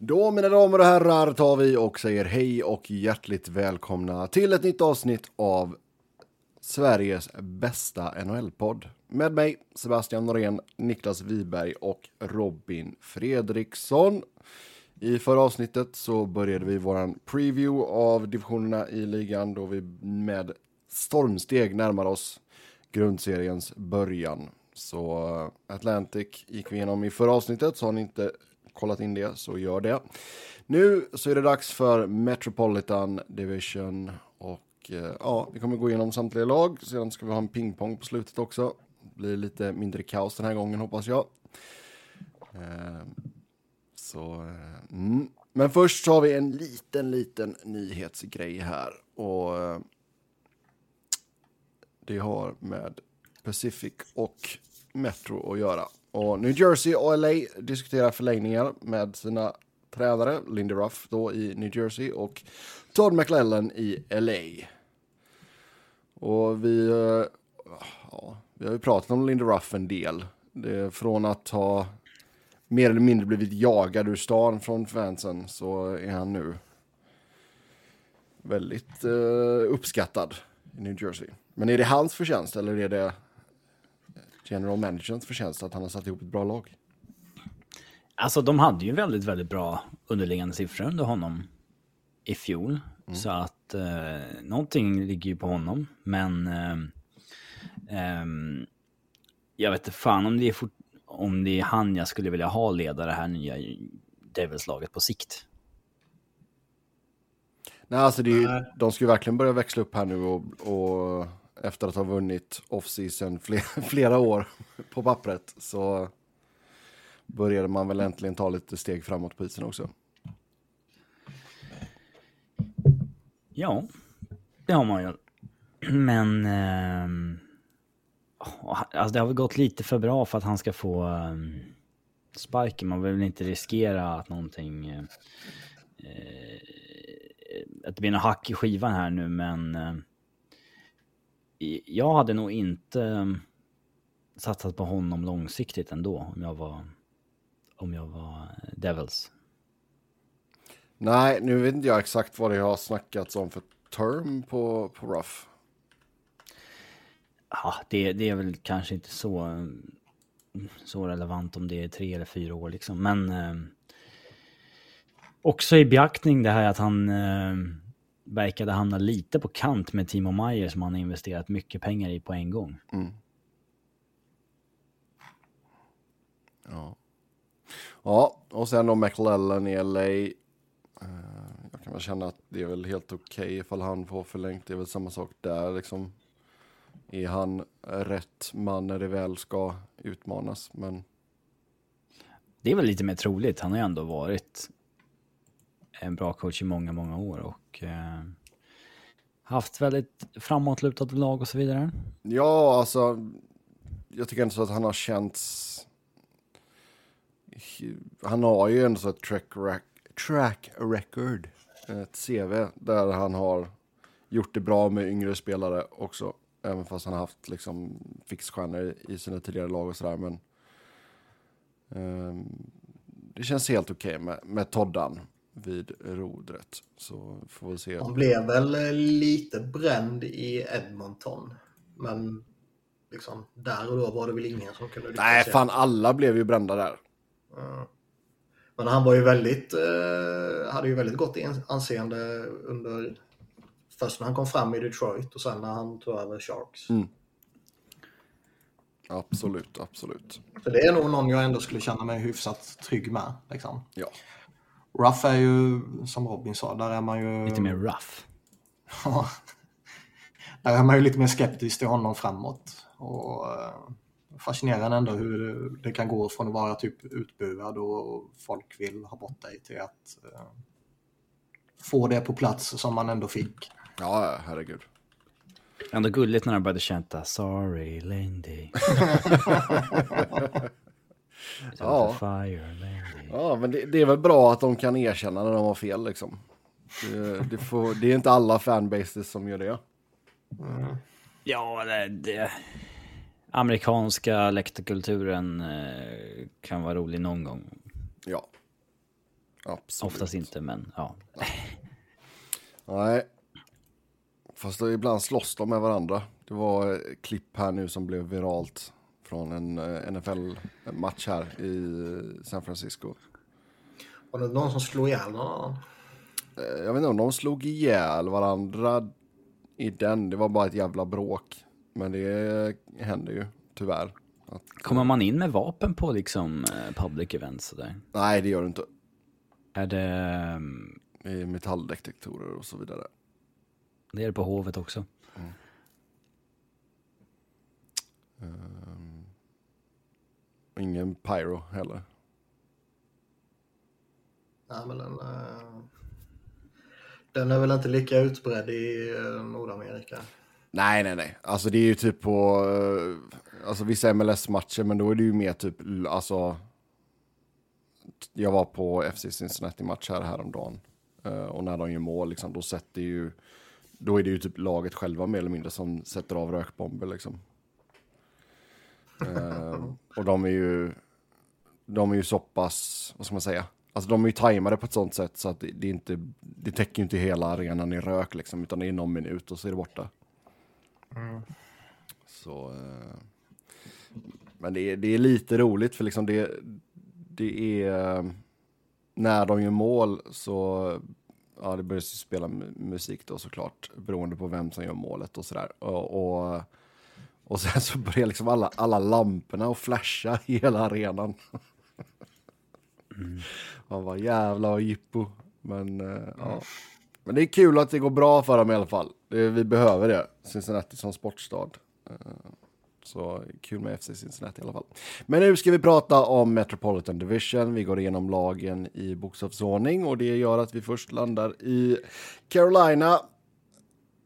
Då mina damer och herrar tar vi och säger hej och hjärtligt välkomna till ett nytt avsnitt av Sveriges bästa NHL-podd. Med mig Sebastian Norén, Niklas Wiberg och Robin Fredriksson. I förra avsnittet så började vi våran preview av divisionerna i ligan då vi med stormsteg närmar oss grundseriens början. Så eh, Atlantic gick vi igenom i förra avsnittet, så har ni inte kollat in det så gör det. Nu så är det dags för Metropolitan Division och eh, ja, vi kommer gå igenom samtliga lag. Sedan ska vi ha en pingpong på slutet också. Det blir lite mindre kaos den här gången hoppas jag. Eh, så, eh, mm. Men först så har vi en liten, liten nyhetsgrej här och det har med Pacific och Metro att göra. Och New Jersey och LA diskuterar förlängningar med sina tränare, Lindy Ruff då i New Jersey och Todd McLellan i LA. Och vi, eh, ja, vi har ju pratat om Lindy Ruff en del. Det, från att ha mer eller mindre blivit jagad ur stan från fansen så är han nu väldigt uh, uppskattad i New Jersey. Men är det hans förtjänst eller är det general managerns förtjänst att han har satt ihop ett bra lag? Alltså de hade ju väldigt, väldigt bra underliggande siffror under honom i fjol. Mm. Så att eh, någonting ligger ju på honom. Men eh, eh, jag vet inte fan om det, är fort, om det är han jag skulle vilja ha leda det här nya Devils-laget på sikt. Nej, alltså det är, de ska ju verkligen börja växla upp här nu och, och efter att ha vunnit off-season flera, flera år på pappret så började man väl äntligen ta lite steg framåt på isen också. Ja, det har man ju. Men... Eh, alltså det har väl gått lite för bra för att han ska få eh, sparken. Man vill inte riskera att någonting... Eh, eh att det blir något hack i skivan här nu, men... Ehm, jag hade nog inte um, satsat på honom långsiktigt ändå om jag var, om jag var Devils. Nej, nu vet inte jag exakt vad det har snackats om för term på, på Ruff. Ja, det, det är väl kanske inte så, så relevant om det är tre eller fyra år liksom. Men eh, också i beaktning det här att han eh, verkade hamna lite på kant med Timo Meyer som han har investerat mycket pengar i på en gång. Mm. Ja. Ja, och sen då McLellan i LA. Eh, jag kan väl känna att det är väl helt okej okay ifall han får förlängt. Det är väl samma sak där liksom. Är han rätt man när det väl ska utmanas? Men... Det är väl lite mer troligt. Han har ju ändå varit en bra coach i många, många år och eh, haft väldigt framåtlutat lag och så vidare. Ja, alltså jag tycker inte så att han har känts... Han har ju ändå sån ett track, track record, ett CV där han har gjort det bra med yngre spelare också. Även fast han har haft liksom fixstjärnor i sina tidigare lag och sådär. Men um, det känns helt okej okay med, med Toddan vid rodret. Så får vi se. Han blev väl eh, lite bränd i Edmonton. Men liksom, där och då var det väl ingen som kunde Nej, fan alla blev ju brända där. Mm. Men han var ju väldigt, eh, hade ju väldigt gott anseende under först när han kom fram i Detroit och sen när han tog över Sharks. Mm. Absolut, absolut. Så det är nog någon jag ändå skulle känna mig hyfsat trygg med. Liksom. Ja. Rough är ju, som Robin sa, där är man ju... Lite mer rough. Ja. där är man ju lite mer skeptisk till honom framåt. Och uh, fascinerande ändå hur det kan gå från att vara typ utbuad och folk vill ha bort dig till att uh, få det på plats som man ändå fick. Ja, herregud. Ändå gulligt när de började känta Sorry Lindy. ja. Fire, ja, men det, det, är väl bra att de kan erkänna när de har fel liksom. Det, det, får, det är inte alla fanbases som gör det. Mm. Ja, det, amerikanska läktarkulturen eh, kan vara rolig någon gång. Ja, Absolut. Oftast inte, men ja. Nej. Fast ibland slåss de med varandra. Det var ett klipp här nu som blev viralt från en eh, NFL-match här i San Francisco. Var det någon som slog ihjäl någon annan? Eh, Jag vet inte om de slog ihjäl varandra i den. Det var bara ett jävla bråk. Men det händer ju tyvärr. Att, Kommer man in med vapen på liksom eh, public events sådär? nej, det gör det inte. Är det... ehm, Det är metalldetektorer och så vidare. Det är det på hovet också. Ehm, och ingen pyro heller. Nej, men den, eh, den är väl inte lika utbredd i eh, Nordamerika. Nej, nej, nej. Alltså det är ju typ på eh, alltså, vissa MLS-matcher, men då är det ju mer typ, alltså. Jag var på FC Cincinnati-match här häromdagen. Och när de gör mål, liksom, då sätter ju, då är det ju typ laget själva mer eller mindre som sätter av rökbomber liksom. Eh, och de är ju, de är ju så pass, vad ska man säga? Alltså de är ju tajmade på ett sånt sätt så att det, inte, det täcker inte hela arenan i rök liksom, utan det är någon minut och så är det borta. Så, eh, men det är, det är lite roligt för liksom det, det är, när de gör mål så, ja det börjar spela mu- musik då såklart, beroende på vem som gör målet och sådär. Och, och, och sen så börjar liksom alla, alla lamporna att flasha i hela arenan. Man bara jävlar vad jippo. Men, eh, ja. Men det är kul att det går bra för dem i alla fall. Det, vi behöver det. Cincinnati som sportstad. Eh, Så kul med FC Cincinnati i alla fall. Men nu ska vi prata om Metropolitan Division. Vi går igenom lagen i bokstavsordning och det gör att vi först landar i Carolina.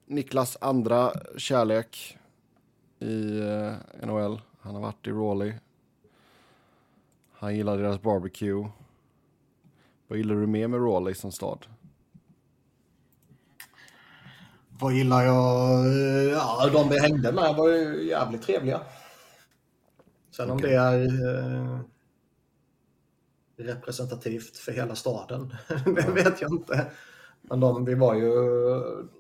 Niklas andra kärlek i eh, NHL. Han har varit i Raleigh. Han gillar deras barbecue. Vad gillar du mer med Raleigh som stad? Vad gillar jag? Eh, Ja, de vi hängde med var ju jävligt trevliga. Sen om Okej. det är eh, representativt för hela staden, det vet jag inte. Men de, vi var ju,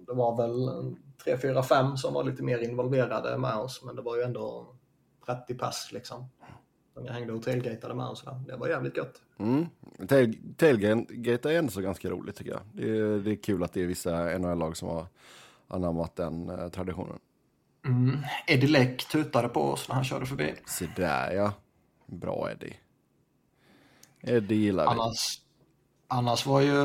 det var väl tre, fyra, fem som var lite mer involverade med oss, men det var ju ändå 30 pass liksom. Som jag hängde och tailgatade med och sådär. Det var jävligt gött. Mm. Tail, tailgate är ändå så ganska roligt tycker jag. Det är, det är kul att det är vissa NHL-lag som har anammat den eh, traditionen. Mm. Eddie Leck tutade på oss när han körde förbi. Så där ja. Bra Eddie. Eddie gillar vi. Annars, var ju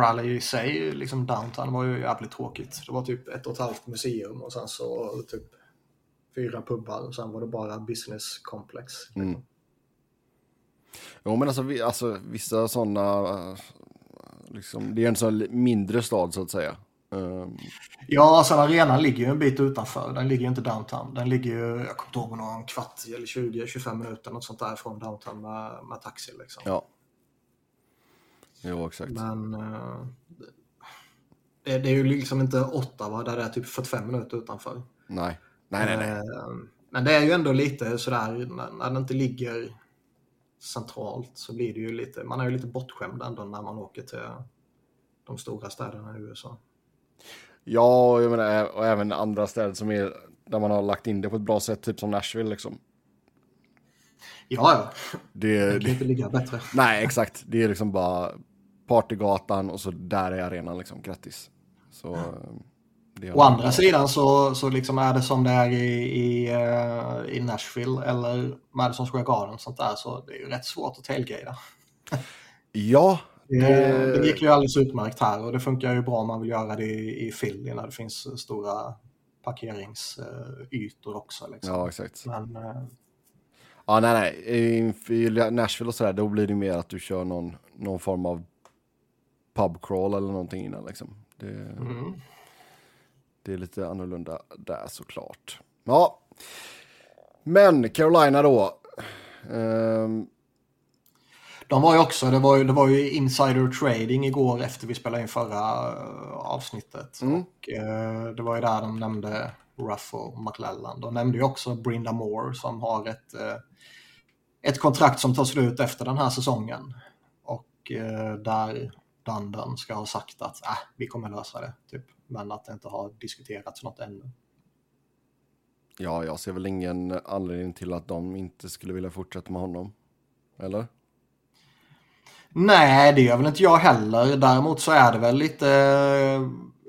rally i sig, liksom downtown, var ju jävligt tråkigt. Det var typ ett och ett halvt museum och sen så typ fyra pubbar och sen var det bara business complex. Mm. Jo men alltså, vi, alltså vissa sådana, liksom, det är en sån mindre stad så att säga. Ehm, Ja, alltså arenan ligger ju en bit utanför. Den ligger ju inte downtown. Den ligger ju, jag kommer inte ihåg en kvart eller 20-25 minuter något sånt där från downtown med, med taxi liksom. ja. Jo exakt. Men eh, det, det är ju liksom inte Ottawa där det är typ 45 minuter utanför. Nej. Nej nej nej. Eh, Men det är ju ändå lite sådär, när, när det inte ligger centralt så blir det ju lite, man är ju lite bortskämd ändå när man åker till de stora städerna i USA. Ja, jag menar, och även andra städer som är där man har lagt in det på ett bra sätt, typ som Nashville liksom. Ja, ja, Det, det kan inte ligga bättre. nej, exakt. Det är liksom bara partygatan och så där är arenan liksom. Grattis. Så, är Å andra sidan så, så liksom är det som det är i, i, eh, i Nashville eller Madison Square Garden och sånt där så det är ju rätt svårt att tailgata. Ja, Det, det gick ju alldeles utmärkt här och det funkar ju bra om man vill göra det i, i Philly när det finns stora parkeringsytor också. Liksom. ja exakt. Men eh, Ja, nej, nej. I Nashville och sådär, då blir det mer att du kör någon, någon form av pub crawl eller någonting innan liksom. Det, mm. det är lite annorlunda där såklart. Ja, men Carolina då. Ehm, De var ju också, det var ju, det var ju insider trading igår efter vi spelade in förra eh, avsnittet. Mm. Och eh, det var ju där de nämnde Ruff och McLellan. De nämnde ju också Brinda Moore som har ett, eh, ett kontrakt som tar slut efter den här säsongen. Och och eh, där Dundon ska ha sagt att äh, vi kommer lösa det. Typ. Men att det inte har diskuterats något ännu. Ja, jag ser väl ingen anledning till att de inte skulle vilja fortsätta med honom. Eller? Nej, det gör väl inte jag heller. Däremot så är det väl lite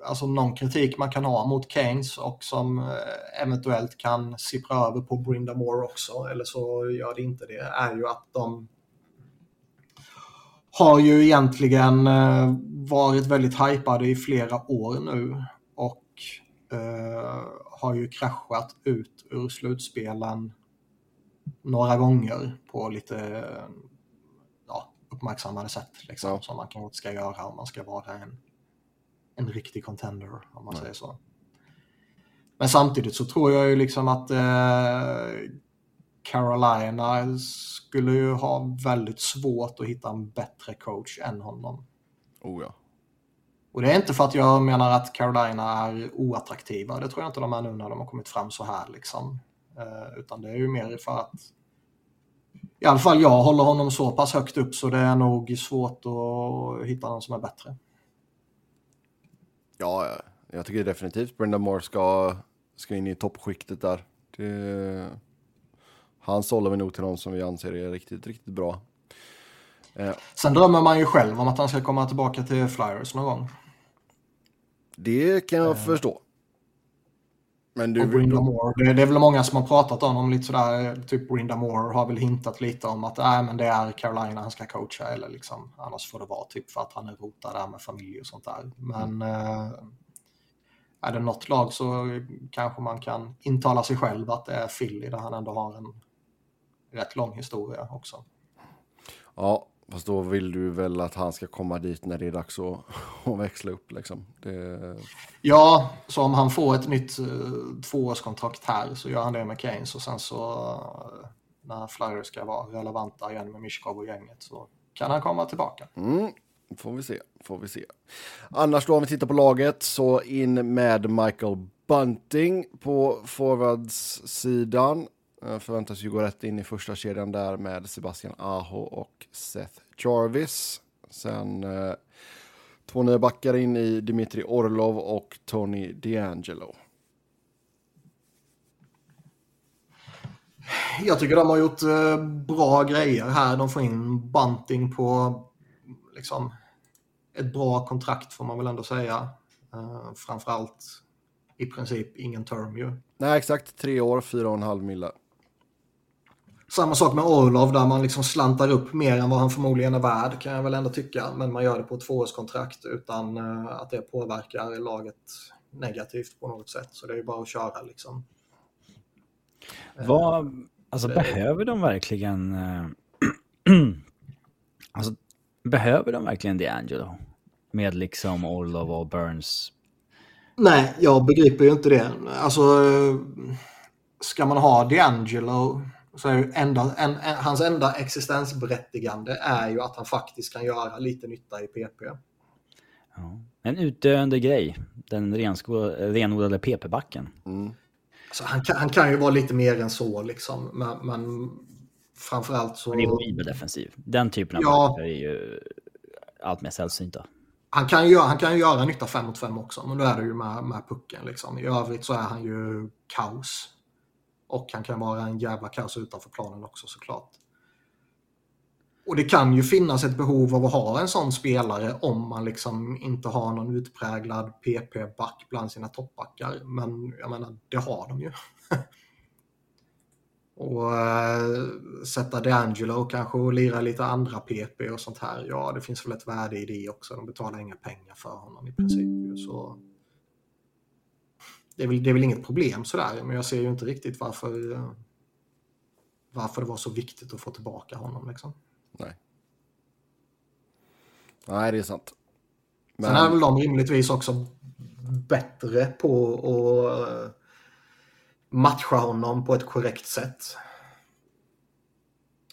alltså någon kritik man kan ha mot Keynes och som eh, eventuellt kan sippra över på Brinda Moore också, eller så gör det inte det, är ju att de har ju egentligen eh, varit väldigt hypade i flera år nu och uh, har ju kraschat ut ur slutspelen några gånger på lite ja, uppmärksammade sätt liksom, ja. som man kanske inte ska göra om man ska vara en en riktig contender om man Nej. säger så. Men samtidigt så tror jag ju liksom att eh, Carolina skulle ju ha väldigt svårt att hitta en bättre coach än honom. Oh ja. Och det är inte för att jag menar att Carolina är oattraktiva. Det tror jag inte de är nu när de har kommit fram så här liksom. Eh, utan det är ju mer för att i alla fall jag håller honom så pass högt upp så det är nog svårt att hitta någon som är bättre. Ja, jag tycker definitivt Brenda Moore ska, ska in i toppskiktet där. Det, han sållar vi nog till någon som vi anser är riktigt, riktigt bra. Eh. Sen drömmer man ju själv om att han ska komma tillbaka till Flyers någon gång. Det kan jag eh. förstå. Men du... Brinda Moore, det, det, är väl många som har pratat om honom lite sådär, typ Brinda Moore har väl hintat lite om att äh, men det är Carolina han ska coacha eller liksom, annars får det vara typ för att han är rotad där med familj och sånt där. Men mm. äh, är det något lag så kanske man kan intala sig själv att det är Philly där han ändå har en rätt lång historia också. Ja, Fast då vill du väl att han ska komma dit när det är dags att, att växla upp liksom. Det... Ja, så om han får ett nytt uh, tvåårskontrakt här så gör han det med Keynes och sen så uh, när Flyers ska vara relevanta igen med Mishkov och gänget så kan han komma tillbaka. Mm. Får vi se, får vi se. Annars då om vi tittar på laget så in med Michael Bunting på forwardssidan. Eh, förväntas ju gå rätt in i första kedjan där med Sebastian Aho och Seth Jarvis. Sen eh, två nya backar in i Dimitri Orlov och Tony DeAngelo. Jag tycker de har gjort eh, bra grejer här. De får in Bunting på liksom, ett bra kontrakt får man väl ändå säga. Uh, framförallt i princip ingen term ju. Nej, exakt. Tre år, fyra och en halv mille. Samma sak med Orlov där man liksom slantar upp mer än vad han förmodligen är värd kan jag väl ändå tycka. Men man gör det på ett tvåårskontrakt utan uh, att det påverkar laget negativt på något sätt. Så det är ju bara att köra liksom. Vad, alltså det, behöver de verkligen... Uh, alltså, behöver de verkligen D'Angelo? Med liksom Orlov och Burns? Nej, jag begriper ju inte det. Alltså, ska man ha D'Angelo så är enda, en, en, hans enda existensberättigande är ju att han faktiskt kan göra lite nytta i PP. Ja. En utdöende grej, den renodlade PP-backen. Mm. Alltså, han, kan, han kan ju vara lite mer än så liksom, men, men framförallt så... Han är horribel defensiv. Den typen av ja. är ju allt mer sällsynta. Han kan, ju, han kan ju göra nytta 5 mot 5 också, men då är det ju med, med pucken. Liksom. I övrigt så är han ju kaos. Och han kan vara en jävla kaos utanför planen också såklart. Och det kan ju finnas ett behov av att ha en sån spelare om man liksom inte har någon utpräglad PP-back bland sina toppbackar. Men jag menar, det har de ju. och äh, sätta D'Angelo kanske och lira lite andra PP och sånt här. Ja, det finns väl ett värde i det också. De betalar inga pengar för honom i princip. Så det är, väl, det är väl inget problem sådär, men jag ser ju inte riktigt varför, eh, varför det var så viktigt att få tillbaka honom. Liksom. Nej. Nej, det är sant. Men... Sen är väl de rimligtvis också bättre på att eh, matcha honom på ett korrekt sätt.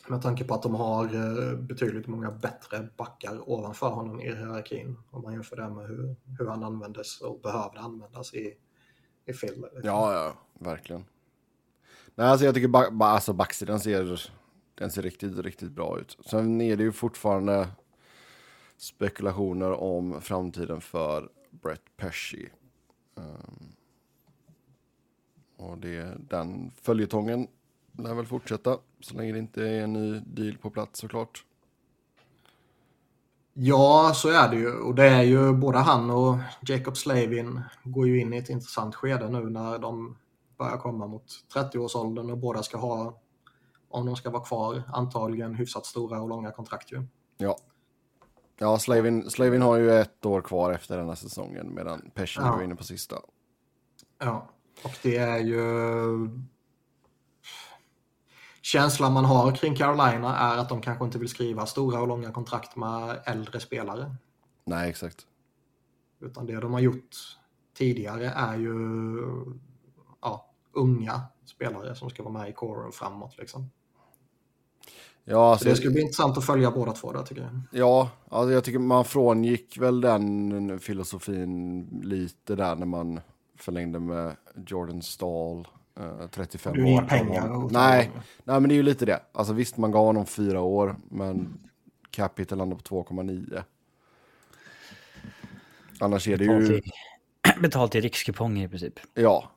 Med tanke på att de har eh, betydligt många bättre backar ovanför honom i hierarkin. Om man jämför det med hur, hur han användes och behövde användas i i filmen. Ja, ja, verkligen. Nej, alltså jag tycker ba ba alltså backsidan den ser, den ser riktigt, riktigt bra ut. Sen är det ju fortfarande, spekulationer om framtiden för Brett Pesci. Um, ehm, och det, den följetongen lär väl fortsätta så länge det inte är en ny deal på plats såklart. Ja, så är det ju. Och det är ju både han och Jacob Slavin går ju in i ett intressant skede nu när de börjar komma mot 30-årsåldern och båda ska ha, om de ska vara kvar, antagligen hyfsat stora och långa kontrakt ju. Ja. Ja, Slavin, Slavin har ju ett år kvar efter den här säsongen medan Pesci ja. är inne på sista. Ja, och det är ju känslan man har kring Carolina är att de kanske inte vill skriva stora och långa kontrakt med äldre spelare. Nej, exakt. Utan det de har gjort tidigare är ju ja, unga spelare som ska vara med i coren framåt. Liksom. Ja, alltså, det ska bli intressant att följa båda två där tycker jag. Ja, alltså jag tycker man frångick väl den filosofin lite där när man förlängde med Jordan Stahl 35 du år. pengar. Nej, nej, men det är ju lite det. Alltså visst, man gav honom fyra år, men capital landade på 2,9. Annars är det betalt ju... I, betalt i rikskuponger i princip. Ja.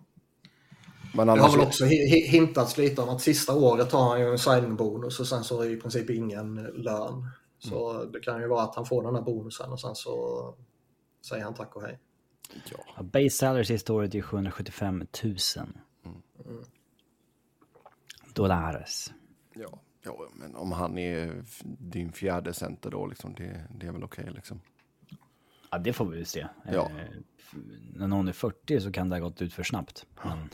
Men annars... Det har väl också hintats lite om att sista året har han ju en signing-bonus och sen så är det i princip ingen lön. Så mm. det kan ju vara att han får den här bonusen och sen så säger han tack och hej. Ja. Base salary sista året är 775 000. Mm. Dollares. Ja, ja, men om han är din fjärde center då, liksom, det, det är väl okej okay, liksom. Ja, det får vi väl se. Ja. Eh, när någon är 40 så kan det ha gått ut för snabbt. Men...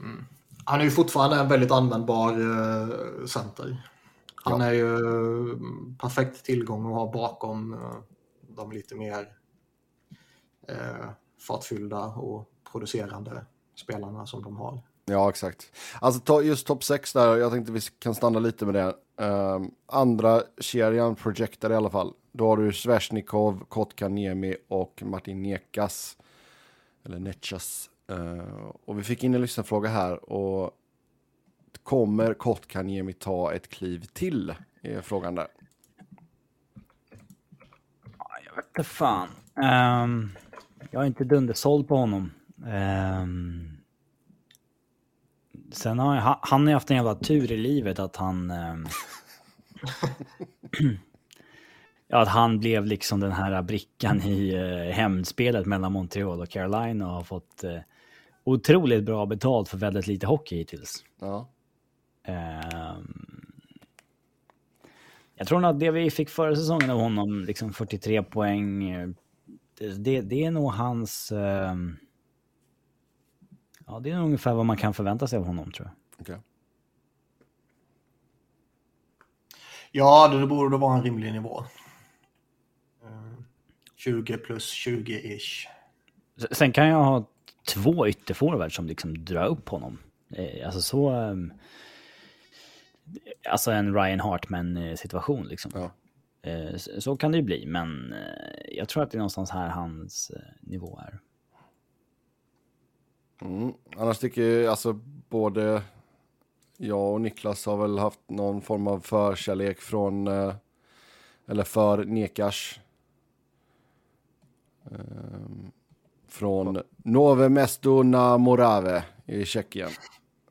Mm. Han är ju fortfarande en väldigt användbar eh, center. Han ja. är ju mm, perfekt tillgång att ha bakom eh, de lite mer eh, fartfyllda och producerande spelarna som de har. Ja, exakt. Alltså just topp 6 där, jag tänkte vi kan stanna lite med det. Um, andra kedjan projektar i alla fall. Då har du Sveshnikov, Kotkaniemi och Martin Nekas. Eller Netchas. Uh, ehm, och vi fick in en lyssnarfråga här och kommer Kotkaniemi ta ett kliv till? Är frågan där. Jag vet inte fan. Um, jag är inte dundersåld på honom. Um, sen har jag, han har haft en jävla tur i livet att han... Um, ja, att han blev liksom den här brickan i uh, hämndspelet mellan Montreal och Carolina och har fått uh, otroligt bra betalt för väldigt lite hockey hittills. Ja. Um, jag tror nog att det vi fick förra säsongen av honom, liksom 43 poäng, det, det är nog hans... Uh, ja, det är ungefär vad man kan förvänta sig av honom tror jag. Okay. Ja, det borde vara en rimlig nivå. Uh, ehm, 20 plus 20-ish. Sen kan jag ha två ytterforwards som liksom drar upp honom. Eh, alltså så... Um, alltså en Ryan Hartman eh, situation liksom. Ja. Eh, så kan det ju bli, men eh, jag tror att det är någonstans här hans eh, nivå är. Mm. Annars tycker jag, alltså både jag och Niklas har väl haft någon form av förkärlek från, eh, eller för Nekas. Ehm, från Nove Mesto na Morave i Tjeckien.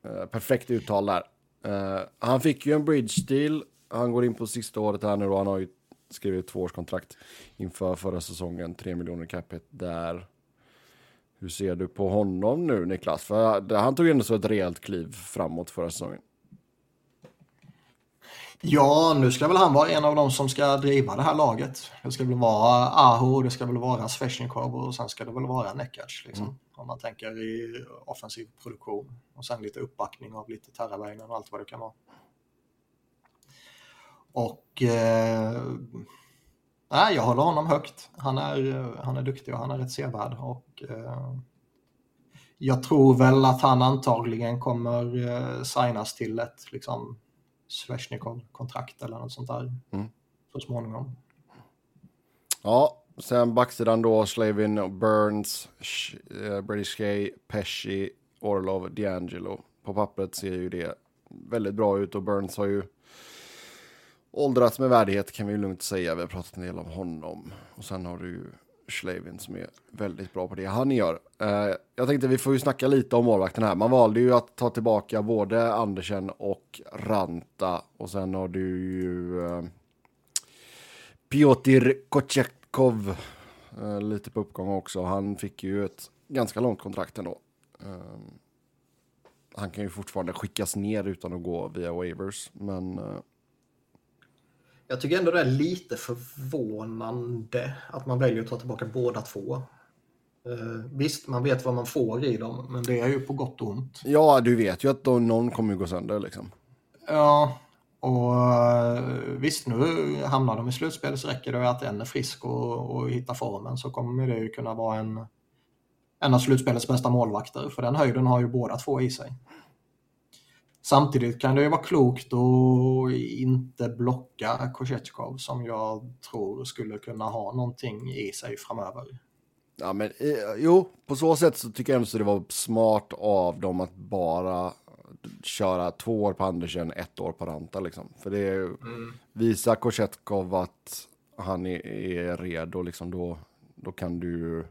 Eh, perfekt uttal där. Eh, han fick ju en bridge deal. Han går in på sista året här nu och han har ju skrivit tvåårskontrakt inför förra säsongen, 3 miljoner capita där. Hur ser du på honom nu Niklas? För han tog ju ändå så ett rejält kliv framåt förra säsongen. Ja, nu ska väl han vara en av de som ska driva det här laget. Det ska väl vara Aho, det ska väl vara Sveshnikov och sen ska det väl vara Nekac. Liksom. Mm. Om man tänker i offensiv produktion. Och sen lite uppbackning av lite Terravägen och allt vad det kan vara. Och eh, nej, jag håller honom högt. Han är, han är duktig och han är rätt sevärd. Och, eh, jag tror väl att han antagligen kommer eh, signas till ett liksom, Sveshnikov-kontrakt eller något sånt där mm. så småningom. Ja, sen backsidan då Slavin, Burns, eh, British Gay, Pesci, Orlov, D'Angelo. På pappret ser ju det väldigt bra ut och Burns har ju åldrats med värdighet kan vi ju lugnt säga. Vi har pratat en del om honom. Och sen har du ju Schlavin som är väldigt bra på det han gör. Eh, jag tänkte vi får ju snacka lite om målvakten här. Man valde ju att ta tillbaka både Andersen och Ranta. Och sen har du ju eh, Piotr Kotjekov eh, lite på uppgång också. Han fick ju ett ganska långt kontrakt ändå. Eh, han kan ju fortfarande skickas ner utan att gå via waivers, men... Eh, Eh, jag tycker ändå det är lite förvånande att man väljer att ta tillbaka båda två. Uh, visst, man vet vad man får i dem, men det är ju på gott och ont. Ja, du vet ju att då någon kommer gå sönder liksom. Ja, och uh, visst, nu hamnar de i slutspel så räcker det att en är frisk och, och hittar formen så kommer det ju kunna vara en, en av slutspelets bästa målvakter, för den höjden har ju båda två i sig. Samtidigt kan det ju vara klokt att inte blocka Kochetkov som jag tror skulle kunna ha någonting i sig framöver. Ja, men eh, jo, på så sätt så tycker jag ändå att det var smart av dem att bara köra två år på Andersen, ett år på Ranta liksom. För det är, mm. visa Kochetkov att han är, är redo liksom, då, då kan du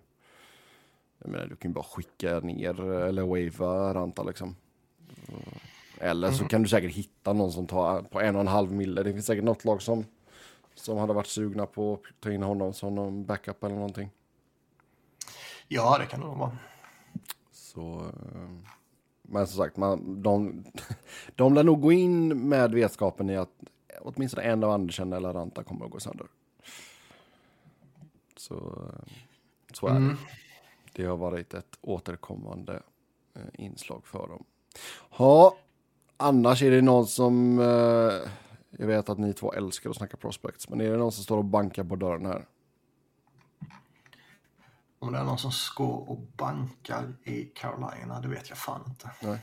jag menar, du kan bara skicka ner eller wava Ranta liksom. Eller så mm. kan du säkert hitta någon som tar på en och en halv mille. Det finns säkert något lag som, som hade varit sugna på att ta in honom som någon backup eller någonting. Ja, det kan det nog vara. Så, eh, men som sagt, man, de, de lär nog gå in med vetskapen i att åtminstone en av Andersen eller Ranta kommer att gå sönder. Så, eh, så är det. Mm. Det har varit ett återkommande eh, inslag för dem. Ja, annars är det någon som... Eh, jag vet att ni två älskar att snacka prospects, men är det någon som står och bankar på dörren här? Om det är någon som går och bankar i Carolina, det vet jag fan inte. Nej.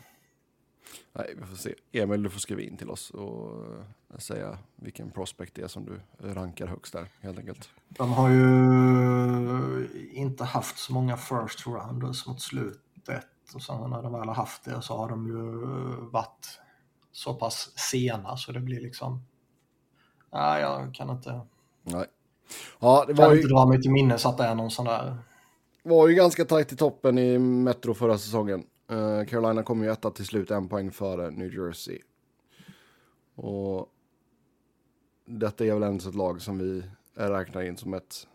Nej, vi får se. Emil, du får skriva in till oss och uh, säga vilken prospect det är som du rankar högst där, helt enkelt. De har ju inte haft så många first rounders mot slutet och sen när de väl har haft det så har de ju varit så pass sena så det blir liksom... Nej, jag kan inte... Nej. Ja, det var kan ju... inte dra mig till minnes att det är någon sån där... Var ju ganska tajt i toppen i Metro förra säsongen. Uh, Carolina kom ju etta till slut, en poäng före New Jersey. Och detta är väl ändå ett lag som vi räknar in som ett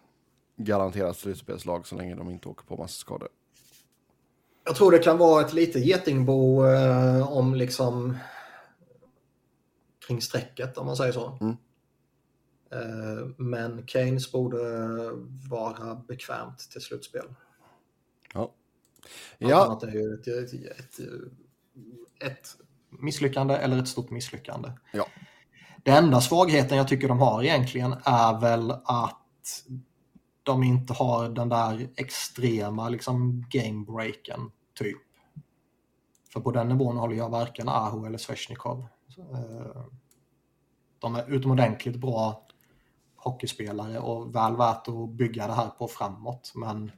garanterat slutspelslag så länge de inte åker på massa skador. Jag tror det kan vara ett litet getingbo eh, om liksom kring strecket om man säger så. Mm. Eh, men Keynes borde vara bekvämt till slutspel. Ja. Ja. Det är ju ett, ett, ett, ett, misslyckande eller ett stort misslyckande. Ja. Den enda svagheten jag tycker de har egentligen är väl att de inte har den där extrema liksom gamebreaken typ. För på den nivån håller jag varken Aho eller Sveshnikov. Eh, de är utomordentligt bra hockeyspelare och väl värt att bygga det här på framåt. Men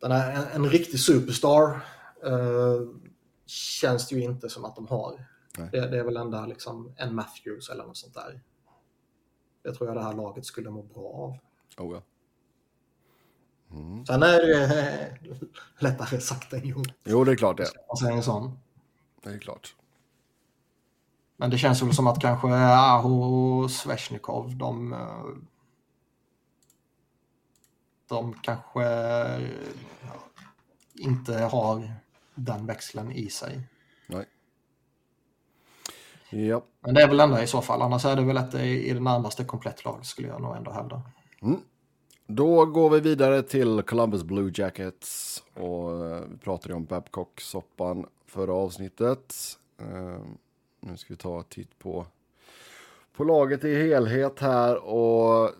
den är en, en riktig superstar uh, känns det ju inte som att de har. Det, det, är väl enda liksom en Matthews eller något sånt där. Det tror jag det här laget skulle må bra av. Oh ja. Mm. Sen är det lättare sagt än gjort. Jo, det är klart det. Säger en sån. Det är klart. Men det känns väl som att kanske Aho och Sveshnikov, de, de kanske inte har den växeln i sig. Nej. Ja. Men det är väl ändå i så fall. Annars är det väl ett i det närmaste komplett lag skulle jag nog ändå hävda. Mm. Då går vi vidare till Columbus Blue Jackets. Och eh, vi pratade om Babcock-soppan förra avsnittet. Eh, nu ska vi ta en titt på, på laget i helhet här och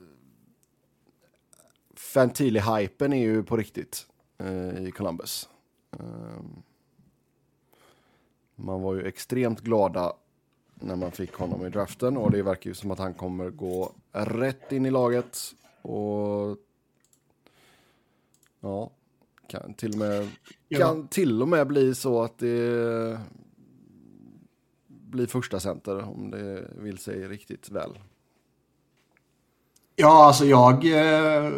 Fantili-hypen är ju på riktigt eh, i Columbus. Man var ju extremt glada när man fick honom i draften och det verkar ju som att han kommer gå rätt in i laget och ja, kan till och med, kan till och med bli så att det bli första center om det vill sig riktigt väl. Ja, alltså jag... Eh,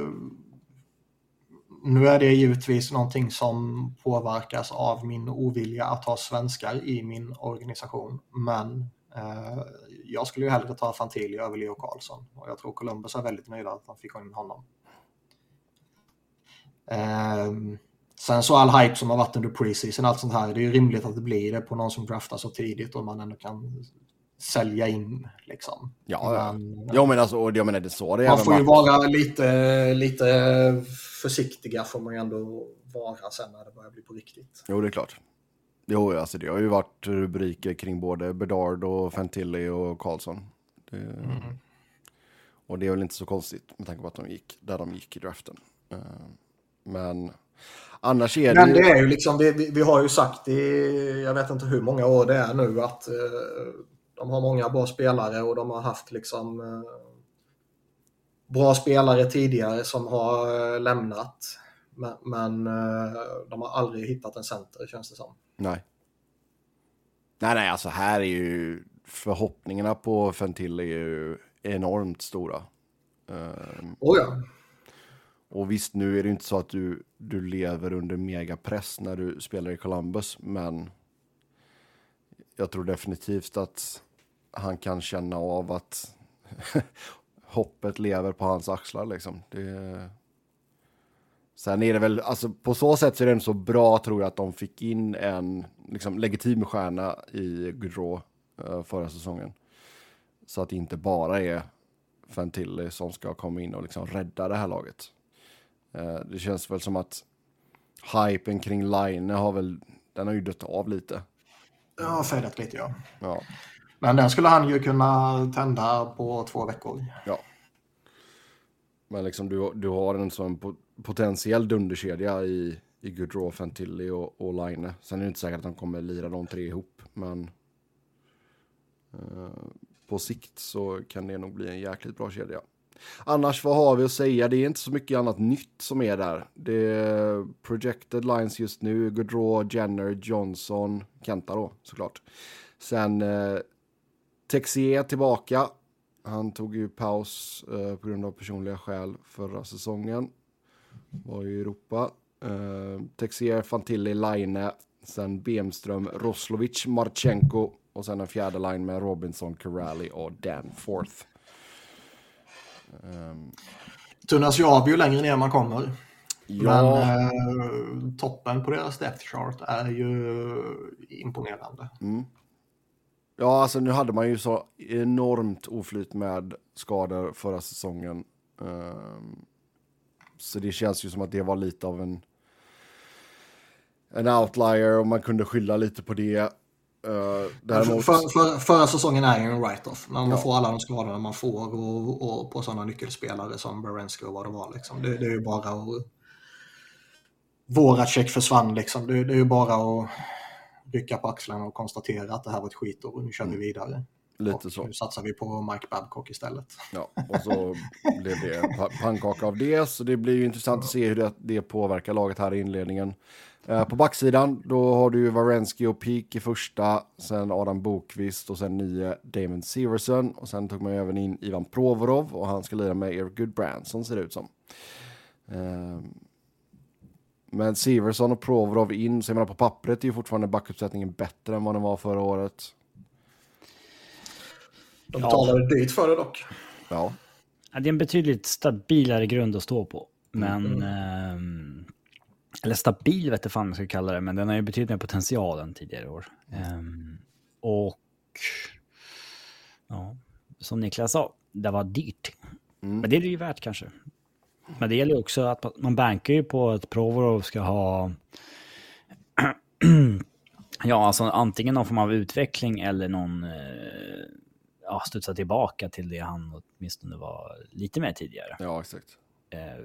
nu är det givetvis någonting som påverkas av min ovilja att ha svenskar i min organisation. Men jag skulle ju hellre ta Fantilli över Leo Karlsson. Och jag tror Columbus är väldigt nöjda att de fick in honom. Eh, sen så all hype som har varit under preseason, allt sånt här, det är ju rimligt att det blir det på någon som draftas så tidigt och man ändå kan sälja in. Liksom. Ja, men, ja men alltså, jag menar det så det Man får ju vara lite, lite försiktiga får man ju ändå vara sen när det börjar bli på riktigt. Jo, det är klart. Jo, alltså det har ju varit rubriker kring både Bedard och Fantilli och Karlsson. Det... Mm. Och det är väl inte så konstigt med tanke på att de gick där de gick i draften. Eh, men annars är det... Men det är ju liksom, vi, vi har ju sagt i, jag vet inte hur många år det är nu, att uh, de har många bra spelare och de har haft liksom uh, bra spelare tidigare som har uh, lämnat. Men, men de har aldrig hittat en center känns det som. Nej. Nej, nej, alltså här är ju förhoppningarna på Fentil är ju enormt stora. Um, oh ja. Och visst, nu är det inte så att du, du lever under megapress när du spelar i Columbus, men jag tror definitivt att han kan känna av att hoppet lever på hans axlar liksom. Det... Sen är det väl, alltså på så sätt så är det så bra tror jag att de fick in en liksom, legitim stjärna i Gaudreau uh, förra säsongen. Så att det inte bara är Fantilli som ska komma in och liksom rädda det här laget. Uh, det känns väl som att hypen kring Line har väl, den har ju dött av lite. Ja, fejdat lite ja. ja. Men den skulle han ju kunna tända på två veckor. Ja. Men liksom du, du har en sån potentiell dunderkedja i, i Gaudreau, Fantilli och, och Line. Sen är det inte säkert att de kommer lira de tre ihop, men eh, på sikt så kan det nog bli en jäkligt bra kedja. Annars, vad har vi att säga? Det är inte så mycket annat nytt som är där. Det är projected lines just nu. Gaudreau, Jenner, Johnson, Kenta då såklart. Sen eh, Texier tillbaka. Han tog ju paus eh, på grund av personliga skäl förra säsongen. Var ju i Europa. Eh, Texier, Fantilli, Laine. Sen Bemström, Roslovic, Marchenko. Och sen en fjärde line med Robinson, Corrali och Dan Forth. Um, Tunnas ju av ju längre ner man kommer. Ja. Men eh, toppen på deras depth chart är ju imponerande. Mm. Ja, alltså nu hade man ju så enormt oflyt med skador förra säsongen. Um, så det känns ju som att det var lite av en, en outlier och man kunde skylla lite på det. Uh, däremot... för, för, förra säsongen är ju en write-off. Man ja. får alla de skadorna man får och, och på sådana nyckelspelare som Berensky och vad det var. Liksom. Det, det, är ju bara att... Våra check försvann liksom. Det, det är ju bara att rycka på axlarna och konstatera att det här var ett skitår och nu kör vi mm. vidare. Lite och så. Nu satsar vi på Mike Babcock istället. Ja, och så blev det pannkaka av det. Så det blir ju intressant att se hur det, det påverkar laget här i inledningen. Eh, på backsidan, då har du ju Varensky och Peak i första, sen Adam Bokvist och sen nio Damon Severson. Och sen tog man även in Ivan Provorov och han ska lira med Eric Goodbranson ser det ut som. Eh, men Severson och Provorov in, så jag menar på pappret är ju fortfarande backuppsättningen bättre än vad den var förra året. De betalade ja. dyrt för det dock. Ja. ja. Det är en betydligt stabilare grund att stå på. Men... Mm. Eh, eller stabil vet jag fan man ska kalla det, men den har ju betydligt mer potential än tidigare år. Eh, och... Ja, som Niklas sa, det var dyrt. Mm. Men det är det ju värt kanske. Men det gäller också att man bankar ju på att Provorov ska ha... ja, alltså antingen någon form av utveckling eller någon... Eh, ja, studsa tillbaka till det han åtminstone var lite mer tidigare. Ja, exakt. Eh,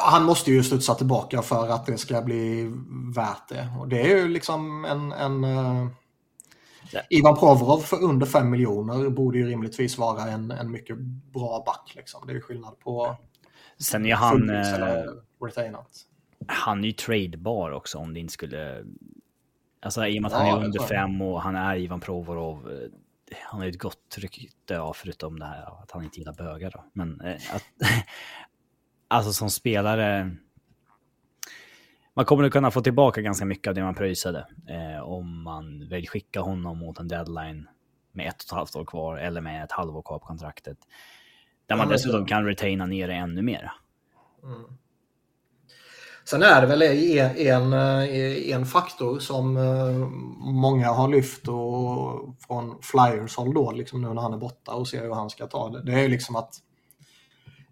han måste ju studsa tillbaka för att det ska bli värt det. Och det är ju liksom en... en uh, Ivan Provorov för under 5 miljoner borde ju rimligtvis vara en, en mycket bra back. Liksom. Det är ju skillnad på Sen är han... Eh, han är ju tradebar också om det inte skulle... Alltså i och med att Ja, han är under fem och han är Ivan Provorov. Han har ju ett gott rykte, ja, förutom det här att han inte gillar bögar då. Men eh, att, alltså som spelare. Man kommer att kunna få tillbaka ganska mycket av det man pröjsade. Eh, om man vill skicka honom mot en deadline med ett och ett halvt år kvar eller med ett halvår kvar på kontraktet. Där man dessutom kan retaina ner det ännu mer. Sen är det väl en, en, eh, en faktor som eh, många har lyft och från Flyers håll då, liksom nu när han är borta och ser hur han ska ta det. Det är ju liksom att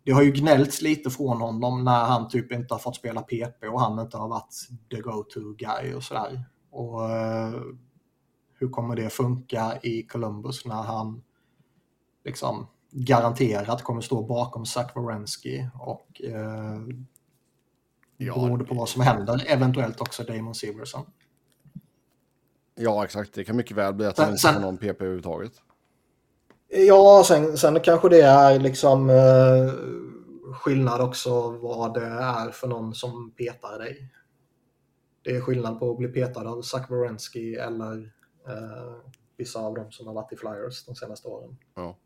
det har ju gnällts lite från honom när han typ inte har fått spela PP och han inte har varit the go-to guy och sådär. Och eh, hur kommer det funka i Columbus när han liksom garanterat kommer stå bakom Zach Wierenski och eh, Ja, beroende på vad som händer, eventuellt också Damon Severson. ja, exakt. Det kan mycket väl bli att Sen- han inte får någon PP överhuvudtaget. Ja, sen, sen kanske det är liksom eh, skillnad också vad det är för någon som petar dig. Det är skillnad på att bli petad av Zach Wierenski eller eh, vissa av dem som har varit i Flyers de senaste åren. Ja.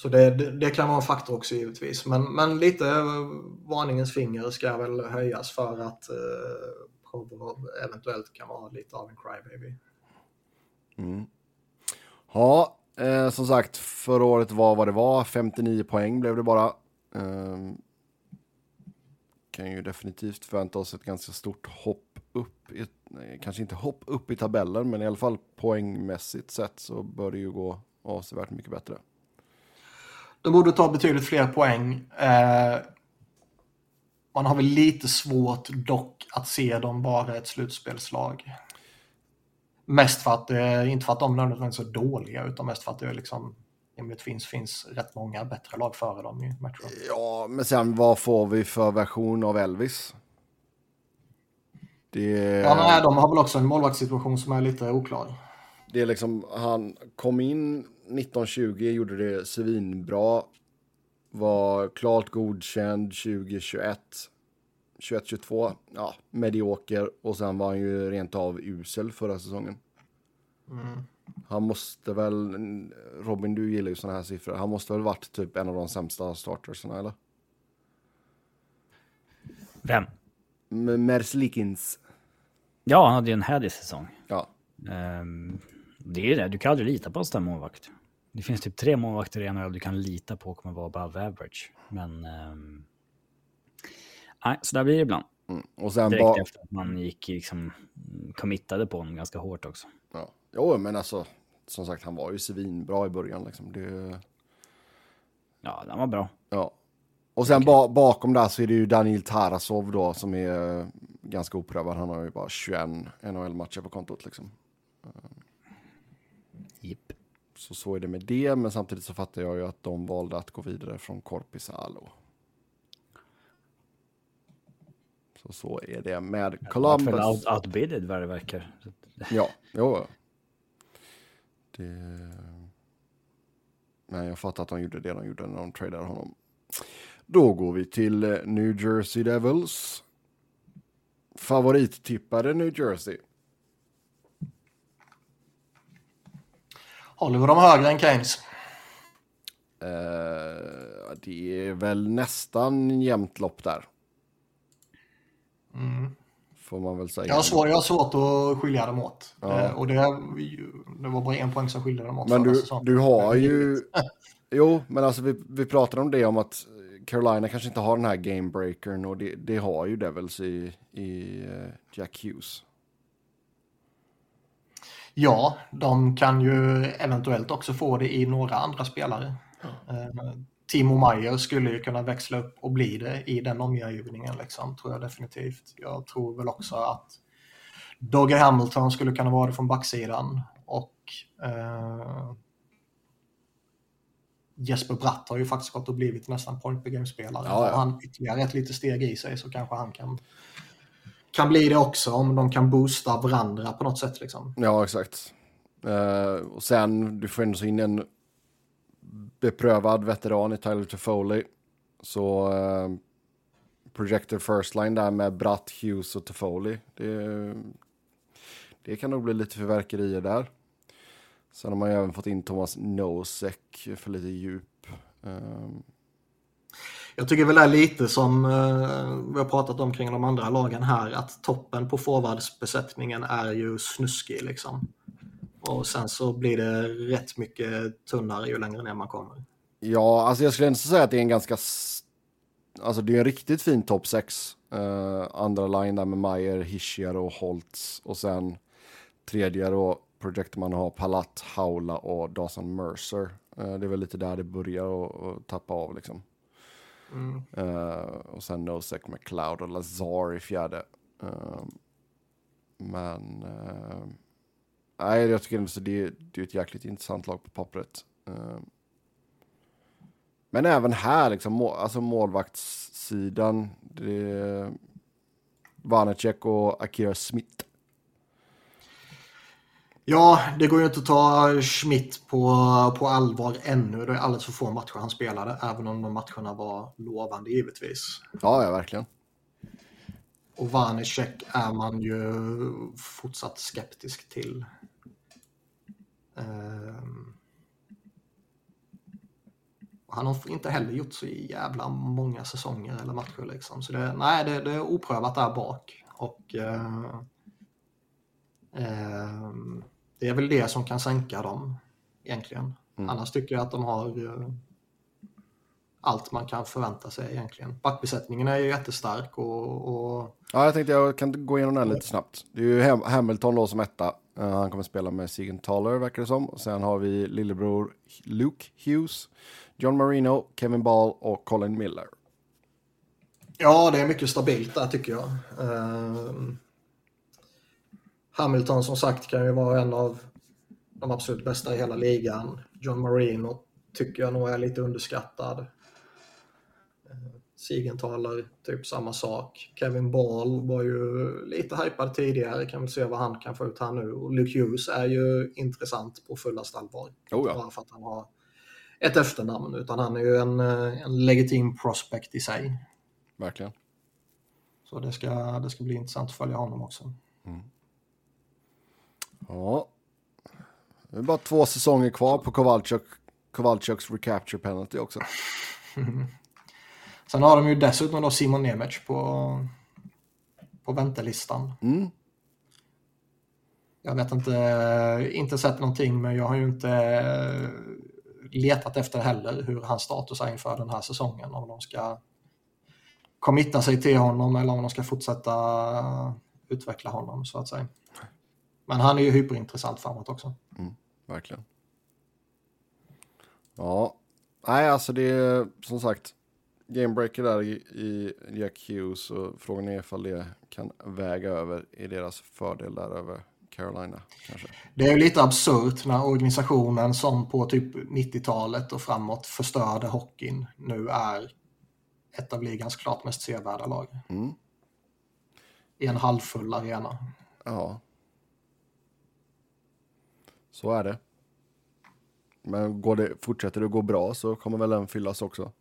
Så det, det, det kan vara en faktor också givetvis. Men, men lite varningens finger ska väl höjas för att eh, Provorov eventuellt kan vara lite av en crybaby. Mm. Ja, eh, som sagt, förra året var vad det var. 59 poäng blev det bara. Eh, kan ju definitivt förvänta oss ett ganska stort hopp upp. I, nej, kanske inte hopp upp i tabellen, men i alla fall poängmässigt sett så bör det ju gå avsevärt mycket bättre. De borde ta betydligt fler poäng. Eh, man har väl lite svårt dock att se dem vara ett slutspelslag. Mest för att det, inte för att de nödvändigtvis är så dåliga, utan mest för att det är liksom, det finns, finns rätt många bättre lag före dem i Metro. Ja, men sen vad får vi för version av Elvis? Det, Ja, nej, de har väl också en målvaktssituation som är lite oklar. det är liksom, han kom in 1920, gjorde det svinbra. Var klart godkänd 2021. 21-22, ja, medioker. Och sen var han ju rent av usel förra säsongen. Han måste väl, Robin du gillar ju sådana här siffror. Han måste väl varit typ en av de sämsta startersarna eller? Vem? M- Merslikins. Ja, han hade ju en härlig säsong. Ja, Ehm, det är ju det, du kan aldrig lita på en sån där målvakt. Det finns typ tre målvakter i NHL du kan lita på kommer vara above average. Men... ehm, nej, så där blir det ibland. mm. och sen Direkt bara... efter att man gick liksom committade på honom ganska hårt också. Ja. Jo, men alltså, som sagt, han var ju svinbra i början liksom. Det, Ja, den var bra. ja. Och sen ba bakom där så är det ju Daniil Tarasov då som är eh, ganska oprövad. Han har ju bara 21 NHL-matcher på kontot liksom. Jipp. Så så är det med det, men samtidigt så fattar jag ju att de valde att gå vidare från Korpisalo. Så så är det med För Columbus. out, outbidded vad det verkar. Ja, jo. Det... Men jag fattar att de gjorde det de gjorde när de tradade honom. Då går vi till eh, New Jersey Devils. Favorittippade New Jersey. Håller vi dem högre än Keynes? Eh, det är väl nästan jämnt lopp där. Får man väl säga. Jag har, svår, jag har svårt att skilja dem åt. Ja. Eh, och det, det var bara en poäng som skilde dem åt Men du, säsongen. du har ju... Jo, men alltså vi, vi pratade om det om att Carolina kanske inte har den här gamebreakern och det, det har ju Devils i, i eh, Jack Hughes. Ja, de kan ju eventuellt också få det i några andra spelare. Eh, Timo Meyer skulle ju kunna växla upp och bli det i den omgivningen, liksom, tror jag definitivt. Jag tror väl också att Dogge Hamilton skulle kunna vara det från backsidan och eh, Jesper Bratt har ju faktiskt gått och blivit nästan point per game-spelare. Ja, ja. Har han ytterligare ett litet steg i sig så kanske han kan, kan bli det också om de kan boosta varandra på något sätt. Liksom. Ja, exakt. Uh, och sen, du får ändå in en beprövad veteran i Tyler Toffoli. Så eh, uh, projector first line där med Bratt, Hughes och Toffoli. Det, det kan nog bli lite förverkerier där. Sen har man ju även fått in Thomas Nosek för lite djup. Uh, jag tycker väl det är lite som eh, vi har pratat om kring de andra lagen här, att toppen på forwardsbesättningen är ju snuskig liksom. Och sen så blir det rätt mycket tunnare ju längre ner man kommer. Ja, alltså jag skulle ändå säga att det är en ganska... Alltså det är en riktigt fin topp 6. Uh, eh, andra line där med Meyer, Hischier och Holtz. Och sen tredje då projektar man har Palat, Haula och Dawson Mercer. Uh, det är väl lite där det börjar att tappa av liksom. Mm. Uh, och sen Nosek med Cloud och Lazar i fjärde. Uh, men uh, nej, jag tycker ändå det, det är ett jäkligt intressant lag på pappret. men även här, liksom, må, alltså målvaktssidan. Det Vanacek och Akira Smith. Ja, det går ju inte att ta Schmidt på, på allvar ännu. Det är alldeles för få matcher han spelade, även om de matcherna var lovande givetvis. Ja, ja verkligen. Och Vanecek är man ju fortsatt skeptisk till. Um, han har inte heller gjort så jävla många säsonger eller matcher liksom. Så det, nej, det, det är oprövat där bak. Och uh, um, det är väl det som kan sänka dem egentligen. Mm. Annars tycker jag att de har uh, allt man kan förvänta sig egentligen. Backbesättningen är ju jättestark och, och... Ja, jag tänkte jag kan gå igenom den lite snabbt. Det är ju Ham Hamilton då som etta. Uh, han kommer spela med Sigen Taller verkar det som. Sen har vi lillebror Luke Hughes, John Marino, Kevin Ball och Colin Miller. Ja, det är mycket stabilt där tycker jag. Hamilton som sagt kan ju vara en av de absolut bästa i hela ligan. John Marino tycker jag nog är lite underskattad. Eh, Sigenthaler, typ samma sak. Kevin Ball var ju lite hypad tidigare, kan vi se vad han kan få ut här nu. Och Luke Hughes är ju intressant på fullaste allvar. Oh ja. Bara för att han har ett efternamn, utan han är ju en, eh, en legitim prospect i sig. Verkligen. Så det ska, det ska bli intressant att följa honom också. Mm. Ja. Det är bara två säsonger kvar på Kowalczyk, Kowalczyks recapture penalty också. Sen har de ju dessutom då Simon Nemec på, på väntelistan. Mm. Jag vet inte, inte sett någonting, men jag har ju inte letat efter heller hur hans status är inför den här säsongen. Om de ska committa sig till honom eller om de ska fortsätta utveckla honom så att säga. Men han är ju hyperintressant framåt också. Mm, verkligen. Ja, nej alltså det är som sagt gamebreaker där i, i Jack Hughes och frågan är ifall det kan väga över i deras fördel där över Carolina kanske. Det är ju lite absurt när organisationen som på typ 90-talet och framåt förstörde hockeyn nu är ett av ligans klart mest sevärda lag. Mm. I en halvfull arena. Ja. Så är det. Men går det, fortsätter det att gå bra så kommer väl den fyllas också.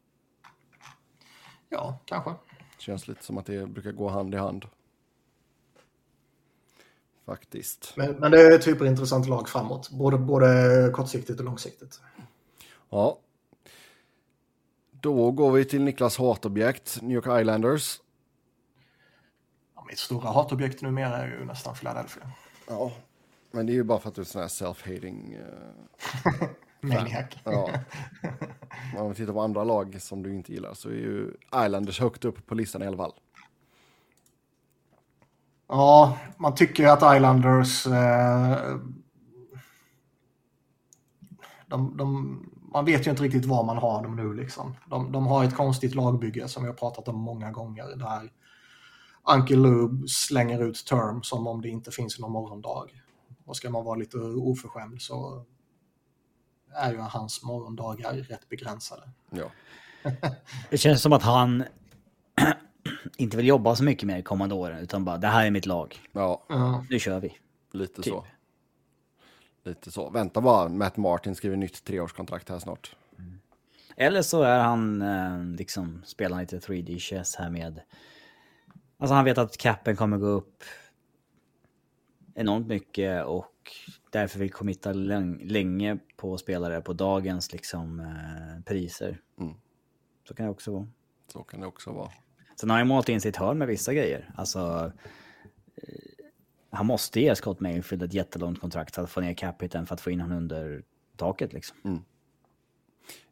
Ja, kanske. Känns lite som att det brukar gå hand i hand. Faktiskt. Men, men det är ett superintressant lag framåt. Både, både kortsiktigt och långsiktigt. Ja. Då går vi till Niklas hatobjekt, New York Islanders. Ja, mitt stora hatobjekt numera är ju nästan Philadelphia. Ja, men det är ju bara för att du är sån här self-hating. Uh, Maniac. ja. Om vi tittar på andra lag som du inte gillar så är ju Islanders högt upp på listan i alla fall. Ja, man tycker ju att Islanders... Eh, de, de, man vet ju inte riktigt var man har dem nu. Liksom. De, de har ett konstigt lagbygge som vi har pratat om många gånger. Där Uncle Lube slänger ut term som om det inte finns någon morgondag. Och ska man vara lite oförskämd så är ju hans morgondagar rätt begränsade. Ja. det känns som att han inte vill jobba så mycket med kommande åren utan bara det här är mitt lag. Ja. Nu kör vi. Lite typ. så. Lite så. Vänta bara, Matt Martin skriver nytt treårskontrakt här snart. Mm. Eller så är han eh, liksom, spelar lite 3D chess här med... Alltså han vet att capen kommer gå upp enormt mycket och därför vill committa länge på spelare på dagens liksom eh, priser. Mm. Så kan det också vara. Så kan det också vara. Sen har han målat in sitt hörn med vissa grejer. Alltså, eh, han måste ge Scott Mayfield ett jättelångt kontrakt för att få ner capiten för att få in honom under taket liksom. Mm.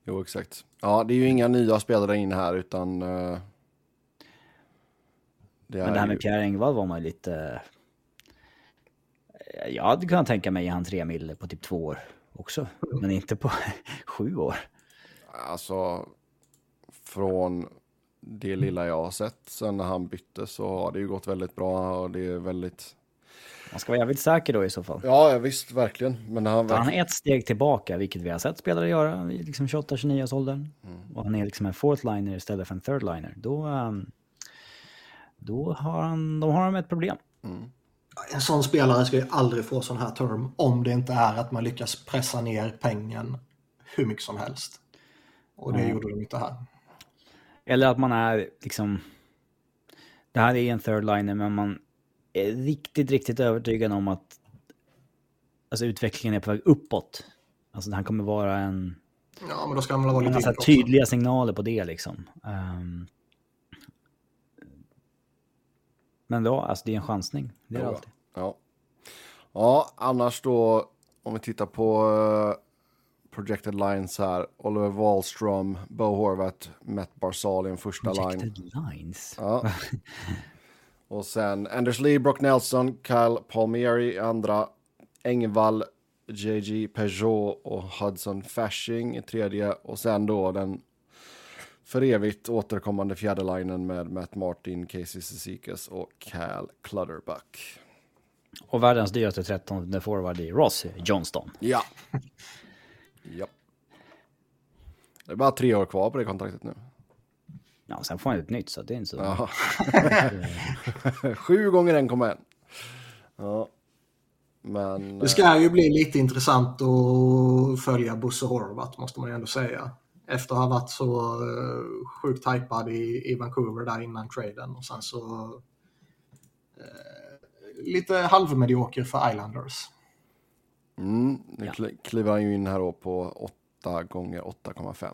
Jo, exakt. Ja, det är ju inga nya spelare in här utan... Uh, det Men det här med ju... Pierre Engvall var man lite... Jag hade kunnat tänka mig han tre mil på typ två år också. Men inte på sju år. Alltså, från det lilla jag har sett sen när han bytte så har det ju gått väldigt bra och det är väldigt... Man ska vara jävligt säker då i så fall. Ja, visst, verkligen. Men han, verkligen... han är ett steg tillbaka, vilket vi har sett spelare göra i liksom 28-29 års åldern. Mm. Och han är liksom en fourth liner istället för en third liner. Då, um, då har han, då har de ett problem. Mm. En sån spelare ska ju aldrig få sån här term om det inte är att man lyckas pressa ner pengen hur mycket som helst. Och det mm. gjorde de inte här. Eller att man är liksom... Det här är en third liner, men man är riktigt, riktigt övertygad om att alltså, utvecklingen är på väg uppåt. Alltså han kommer vara en... Ja, men då ska man vara lite... tydliga signaler på det liksom. Um, men då, alltså det är en chansning. Det är ja, alltid. Ja. ja, annars då om vi tittar på uh, projected lines här. Oliver Wallström, Bo Horvath, Matt Barzal i en första projected line. Projected lines? Ja. Och sen Anders Lee, Brock Nelson, Kyle Palmieri i andra. Engvall, JG Peugeot och Hudson Fashing i tredje. Och sen då den för evigt återkommande fjärde linen med Matt Martin, Casey Cizikas och Cal Clutterbuck. Och världens dyraste 13 forward i Ross Johnston. Ja. ja. Det är bara tre år kvar på det kontraktet nu. Ja, sen får han ett nytt så det är inte så... Ja. Sju gånger en komma en. Ja. Men... Det ska ju bli lite intressant att följa Bosse Horvath måste man ju ändå säga. Efter att ha varit så uh, sjukt hypad i, i Vancouver där innan traden och sen så uh, lite halvmedioker för Islanders. Mm, nu ja. kliver han ju in här då på 8 gånger 8,5.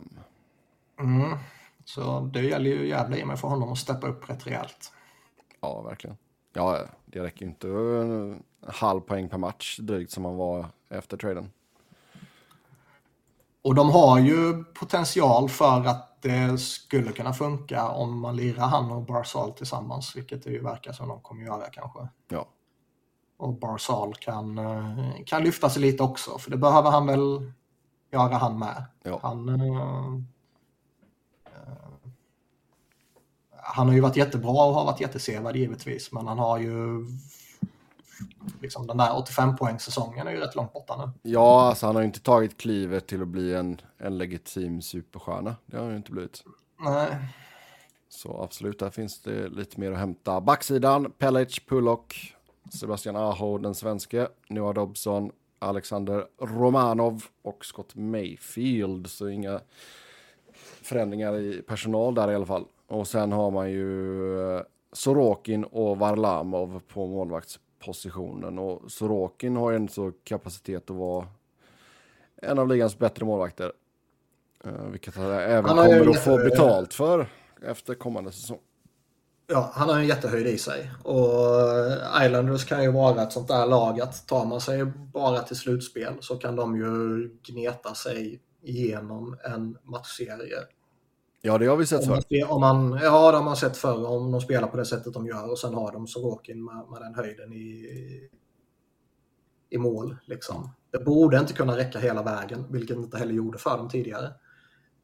Mm. Så det gäller ju jävla i mig för honom att steppa upp rätt rejält. Ja, verkligen. Ja, det räcker ju inte en halv poäng per match drygt som han var efter traden. Och de har ju potential för att det skulle kunna funka om man lirar han och Barzal tillsammans, vilket det ju verkar som de kommer göra kanske. Ja. Och Barzal kan, eh, kan lyfta sig lite också, för det behöver han väl göra han med. Ja. Han, eh, han har ju varit jättebra och har varit jättesevad givetvis, men han har ju liksom den där 85 poäng säsongen är ju rätt långt borta nu. Ja, alltså han har ju inte tagit klivet till att bli en, en legitim superstjärna. Det har han ju inte blivit. Nej. Så absolut, där finns det lite mer att hämta. Backsidan, Pelic, Pullock, Sebastian Aho, den svenske, Noah Dobson, Alexander Romanov och Scott Mayfield. Så inga förändringar i personal där i alla fall. Och sen har man ju eh, Sorokin och Varlamov på målvaktspositionen. Och Sorokin har ju en så kapacitet att vara en av ligans bättre målvakter. Uh, vilket han även han kommer att få betalt för efter kommande säsong. Ja, han har en jättehöjd i sig. Och Islanders kan ju vara ett sånt där lag att tar man sig bara till slutspel så kan de ju gneta sig igenom en matchserie Ja, det har vi sett förr. Om man, ja, det har man sett förr. Om de spelar på det sättet de gör och sen har de Sorokin med, med den höjden i, i mål. Liksom. Det borde inte kunna räcka hela vägen, vilket inte heller gjorde för dem tidigare.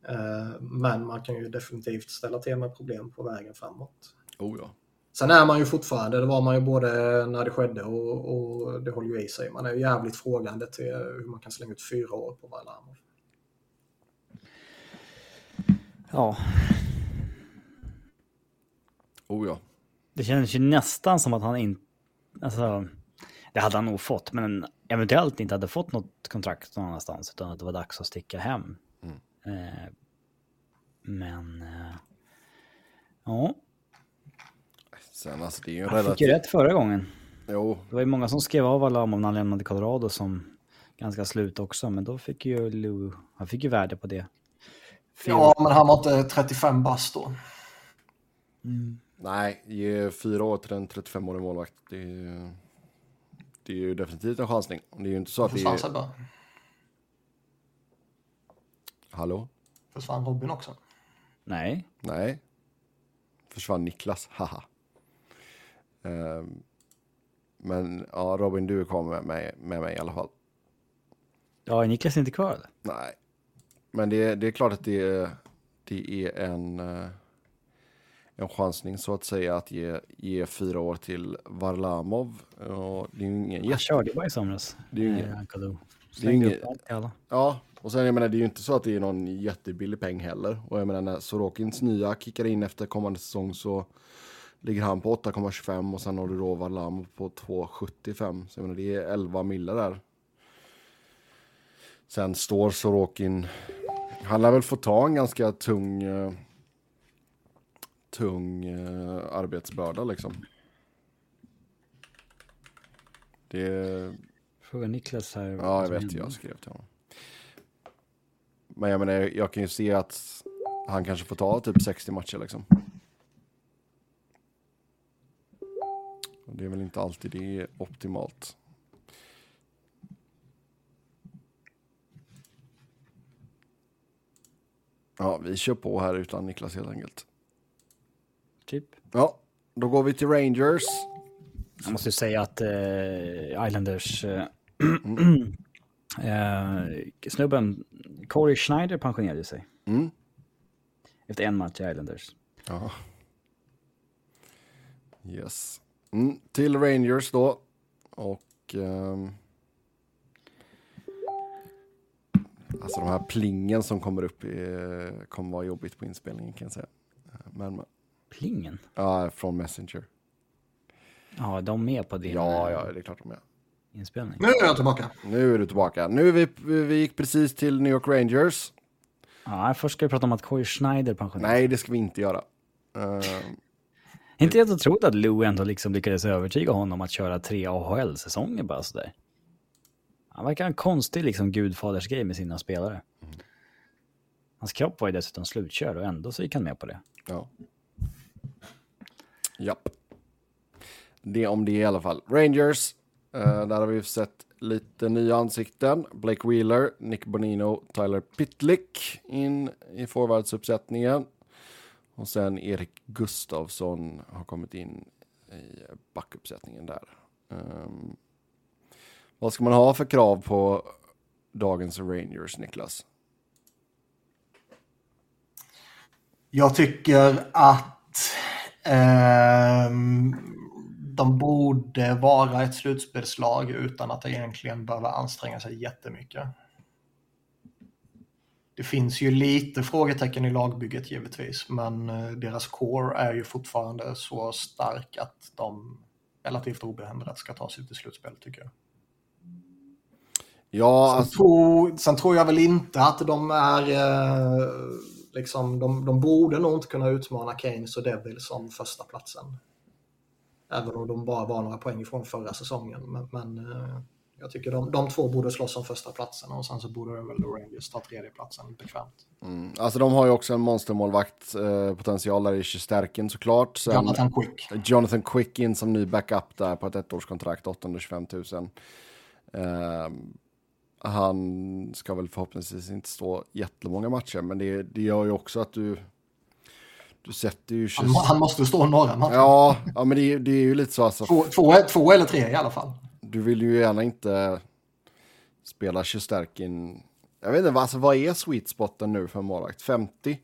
Eh, men man kan ju definitivt ställa till med problem på vägen framåt. Oh ja. Sen är man ju fortfarande, det var man ju både när det skedde och, och det håller ju i sig. Man är ju jävligt frågande till hur man kan slänga ut fyra år på Varlamov. Ja. Oh ja. Det känns ju nästan som att han inte... Alltså, det hade han nog fått, men eventuellt inte hade fått något kontrakt någon annanstans, utan att det var dags att sticka hem. Mm. Eh, Men... eh, Ja, Sen alltså det är ju han fick ju relativt... rätt förra gången. Jo, Det var ju många som skrev av Alamov när han lämnade Colorado som ganska slut också. Men då fick ju Lou... Han fick ju värde på det. Fyra- Ja, men han var inte 35 bast då. nej, ge fyra år till en 35-årig målvakt. Det är, ju- det är ju definitivt en chansning. Det är ju inte så att det är... Sebbe? Hallå? Försvann Robin också? Nej, Nej. Försvann Niklas, haha. Ehm, men ja, Robin, du kommer med mig, med mig i alla fall. ja, är Niklas inte kvar eller? Nej. Men det, det är klart att det är, det är en, eh, en chansning så att säga att ge, ge fyra år till Varlamov. Och det är ju ingen Han jätte... körde ju bara i somras. Det är ju ingen- det är ingen-. Ja, och sen jag menar det är ju inte så att det är någon jättebillig peng heller. Och jag menar när Sorokins nya kickar in efter kommande säsong så ligger han på 8,25 och sen har du då Varlamov på 2,75. Så jag menar det är 11 millar där. Sen står Sorokin, han lär väl få ta en ganska tung, eh, tung eh, arbetsbörda liksom. Det, Fråga Niklas här. Ja, jag vet. Jag skrev till honom. Men jag menar, jag kan ju se att han kanske får ta typ 60 matcher liksom. Och det är väl inte alltid det är optimalt. Ja, vi kör på här utan Niklas helt enkelt. Typ. Ja, då går vi till Rangers. Jag måste ju säga att eh, Islanders... Eh, eh, snubben Corey Schneider pensionerade sig. Mm. Efter en match i Islanders. Ja. Yes. Mm, till Rangers då. Och... ehm, alltså de här plingen som kommer upp är, kommer vara jobbigt på inspelningen kan jag säga. Men, men Plingen? ja, från Messenger. Ja, de är med på din Ja, eh, ja, det är klart de är. inspelning. Nu är jag tillbaka. Nu är du tillbaka. Nu är vi, vi gick precis till New York Rangers. Ja, först ska vi prata om att Corey Schneider pensionerade sig. Nej, det ska vi inte göra. Ehm, Inte helt otroligt att Lou ändå liksom lyckades övertyga honom att köra tre AHL-säsonger bara sådär. Han verkar ha en konstig liksom gudfadersgrej med sina spelare. Hans kropp var ju dessutom slutkörd och ändå så gick han med på det. Ja. Japp. Det om det i alla fall. Rangers. eh, där har vi sett lite nya ansikten. Blake Wheeler, Nick Bonino, Tyler Pitlick in i forwardsuppsättningen. Och sen Erik Gustafsson har kommit in i backuppsättningen där. Ehm, vad ska man ha för krav på dagens Rangers, Niklas? Jag tycker att eh, de borde vara ett slutspelslag utan att egentligen behöva anstränga sig jättemycket. Det finns ju lite frågetecken i lagbygget givetvis, men eh, deras core är ju fortfarande så stark att de relativt obehindrat ska ta sig till slutspel tycker jag. Ja, Sen, alltså, tror, sen tror jag väl inte att de är... Eh, liksom, de, de borde nog inte kunna utmana Keynes och Devils om första platsen. Även om de bara var några poäng ifrån förra säsongen. Men, men eh, jag tycker de, de två borde slåss om första platsen och sen så borde väl Rangers ta tredje platsen bekvämt. Mm. Alltså de har ju också en monstermålvakt eh, potential där i Stärken såklart. Sen Jonathan Quick. Jonathan Quick in som ny backup där på ett ettårskontrakt, 825 000. Eh, han ska väl förhoppningsvis inte stå jättemånga matcher, men det, det gör ju också att du... Du sätter ju... Han, må- han måste stå några matcher. Ja, ja men det, är- det är ju lite så alltså. Två, två, två eller tre i alla fall. Du vill ju gärna inte spela Shesterkin. Jag vet inte, vad- alltså, vad är sweet spoten nu för en målvakt? 50?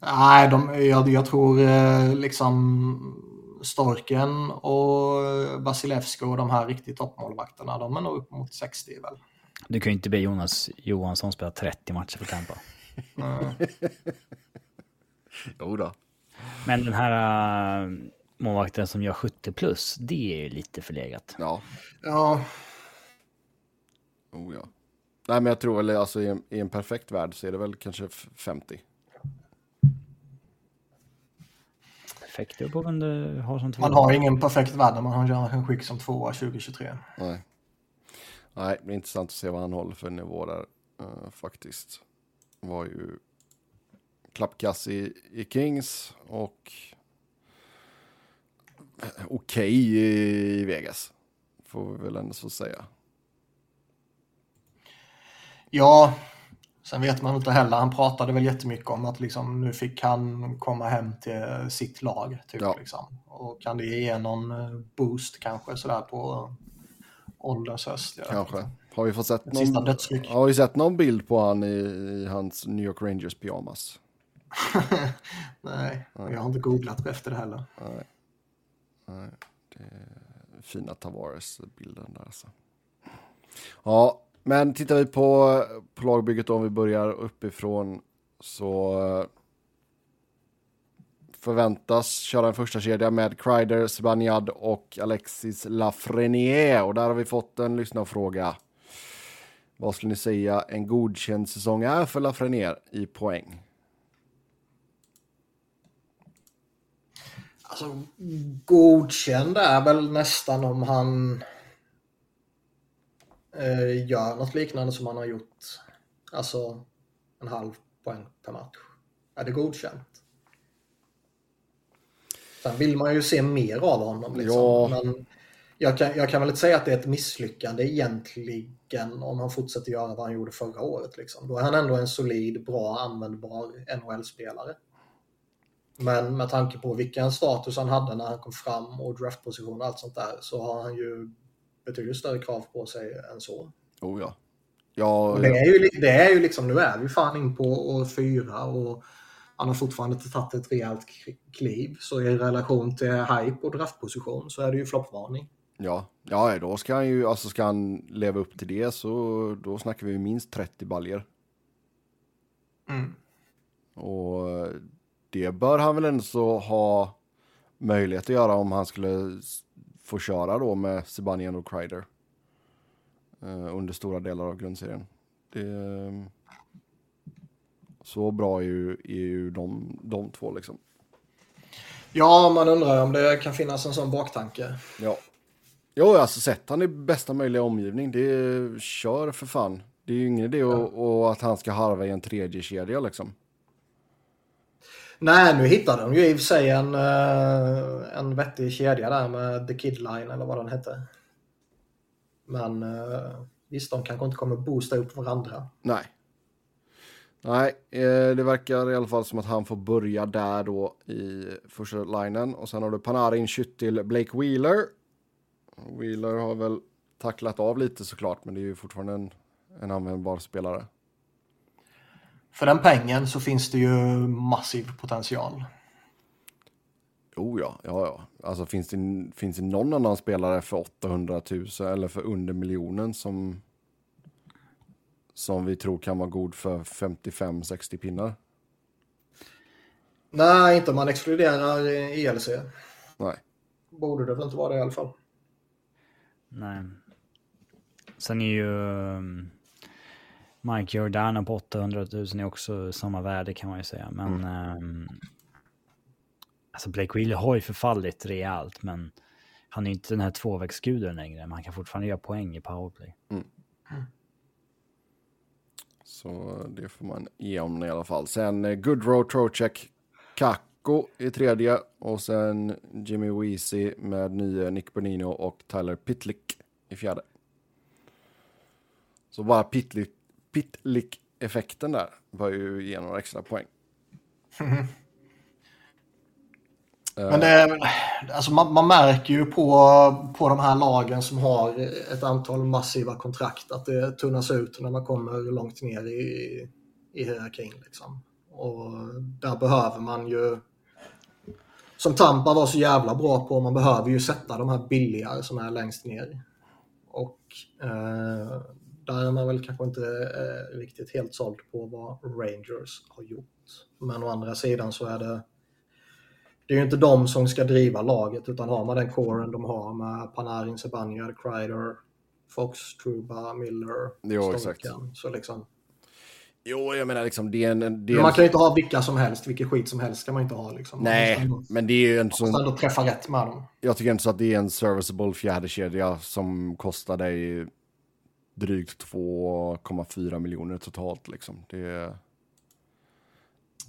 Nej, de, jag, jag tror eh, liksom Storken och Vasilevski och de här riktigt toppmålvakterna, de är nog upp mot 60 väl. Du kan ju inte be Jonas Johansson spela 30 matcher för Tampa. Mm. Jo då. Men den här uh, målvakten som gör 70 plus, det är ju lite förlegat. Ja, Ja, oh ja. Nej, men jag tror väl alltså i en, i en perfekt värld så är det väl kanske f- 50. Perfekt jobb om du har som två. Man har ingen perfekt värld när man har Jonathan Quick som tvåa 2023. Nej. Nej, det är intressant att se vad han håller för nivå där eh, faktiskt. Var ju klappkass i, i Kings och eh, okej i, i Vegas. Får vi väl ändå så säga. Ja, sen vet man inte heller. Han pratade väl jättemycket om att liksom, nu fick han komma hem till sitt lag. Typ, Ja. liksom. Och kan det ge någon eh, boost kanske sådär på ålderns höst? Kanske. Har vi fått sett sista någon, dödsryck. har vi sett någon bild på han i, i hans New York Rangers pyjamas? Nej, och jag har inte googlat efter det heller. Nej, det är fina Tavares-bilden där alltså. Ja, men tittar vi på, på lagbygget om vi börjar uppifrån så eh, förväntas köra en första kedja med Kreider, Zibanejad och Alexis Lafreniere. Och där har vi fått en lyssnarfråga. Vad skulle ni säga en godkänd säsong är för Lafreniere i poäng? Alltså, godkänd är väl nästan om han eh, gör något liknande som han har gjort. Alltså en halv poäng per match. Är det godkänt? Sen vill man ju se mer av honom. Liksom. Ja. Men jag kan, jag kan väl inte säga att det är ett misslyckande egentligen om han fortsätter göra vad han gjorde förra året. Liksom. Då är han ändå en solid, bra, användbar NHL-spelare. Men med tanke på vilken status han hade när han kom fram och draftposition och allt sånt där så har han ju betydligt större krav på sig än så. Oh ja. Ja, det, är ju, det är ju liksom, nu är vi fan in på år fyra och han har fortfarande inte tagit ett rejält kliv. Så i relation till hype och draftposition så är det ju floppvarning. Ja, ja, då ska han ju, alltså ska han leva upp till det så då snackar vi minst 30 baljer. Mm. Och det bör han väl ändå så ha möjlighet att göra om han skulle få köra då med Sebanian och Kreider. eh, under stora delar av grundserien. Det, så bra är ju, är ju de, de två liksom. Ja, man undrar om det kan finnas en sån baktanke. Ja. Jo, alltså sätt han i bästa möjliga omgivning. Det är, kör för fan. Det är ju ingen idé att- och att han ska harva i en tredje kedja liksom. Nej, nu hittade de ju i och för sig en, eh, en vettig kedja där med The Kid Line eller vad den hette. Men eh, visst, de kanske inte kommer boosta upp varandra. Nej. Nej, eh, det verkar i alla fall som att han får börja där då i första linen. Och sen har du Panarin, Kyttil Blake Wheeler. Wheeler har väl tacklat av lite såklart, men det är ju fortfarande en, en användbar spelare. För den pengen så finns det ju massiv potential. Oh ja, ja, ja. Alltså finns det, finns det någon annan spelare för 800 000 eller för under miljonen som, som vi tror kan vara god för 55-60 pinnar? Nej, inte om man exkluderar ELC. Nej. Borde det väl inte vara det i alla fall. Nej. Sen är ju Mike Giordano på 800 000 är också samma värde kan man ju säga. Men ehm, alltså Blake Wheeler har ju förfallit rejält, men han är inte den här tvåvägsguden längre. Men han kan fortfarande göra poäng i powerplay. Så det får man ge om i alla fall. Sen eh, Goodrow, Trocheck, Kakko i tredje. Och sen Jimmy Weezy med nye Nick Bonino och Tyler Pitlick i fjärde. Så bara Pitlick, Pitlick-effekten där bör ju ge några extra poäng. Mm-hmm. Men det, alltså man, man märker ju på, på de här lagen som har ett antal massiva kontrakt att det tunnas ut när man kommer långt ner i, i hierarkin. Liksom. Och där behöver man ju, som Tampa var så jävla bra på, man behöver ju sätta de här billigare som är längst ner. Och eh, där är man väl kanske inte eh, riktigt helt såld på vad Rangers har gjort. Men å andra sidan så är det det är ju inte de som ska driva laget utan har man den coren de har med Panarin, Zibanejad, Kreider, Fox, Truba, Miller, Jo, Storken. Så liksom, Jo, jag menar liksom det är en... Det är man kan ju inte ha vilka som helst, vilket skit som helst kan man inte ha. Liksom. Man nej, måste ändå, men det är ju en måste sån... ändå träffa rätt med dem. Jag tycker inte så att det är en serviceable fjärde kedja som kostar dig drygt 2,4 miljoner totalt liksom. Det.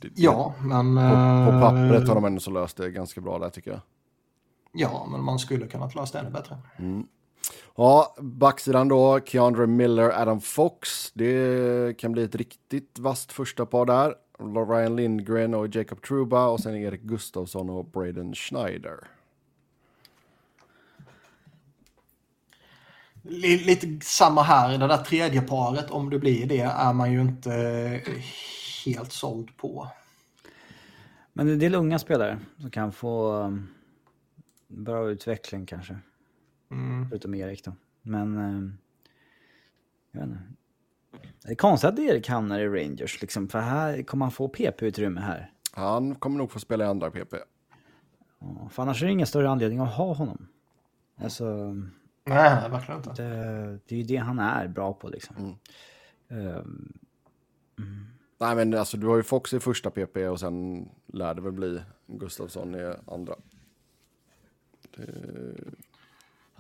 Det, Ja, men... På, på eh, pappret har de ändå så löst det ganska bra där tycker jag. Ja, men man skulle kunnat lösa det ännu bättre. Ja, backsidan då, Keandre Miller, Adam Fox. Det kan bli ett riktigt vasst första par där. Ryan Lindgren och Jacob Truba och sen Erik Gustafsson och Braden Schneider. Lite samma här, det där tredje paret, om det blir det, är man ju inte helt såld på. Men det är del unga spelare som kan få um, bra utveckling kanske. Mm. Förutom Erik då. Men... Um, jag vet inte. Det är konstigt att Erik hamnar i Rangers liksom, för här kommer han få PP-utrymme här. Han kommer nog få spela i andra PP. Ja, För annars är det ingen större anledning att ha honom. Alltså, Nej, nej, verkligen inte. det, det är ju det han är bra på liksom. Mm. Um, Nej men alltså du har ju Fox i första PP och sen lär det väl bli Gustafsson i andra.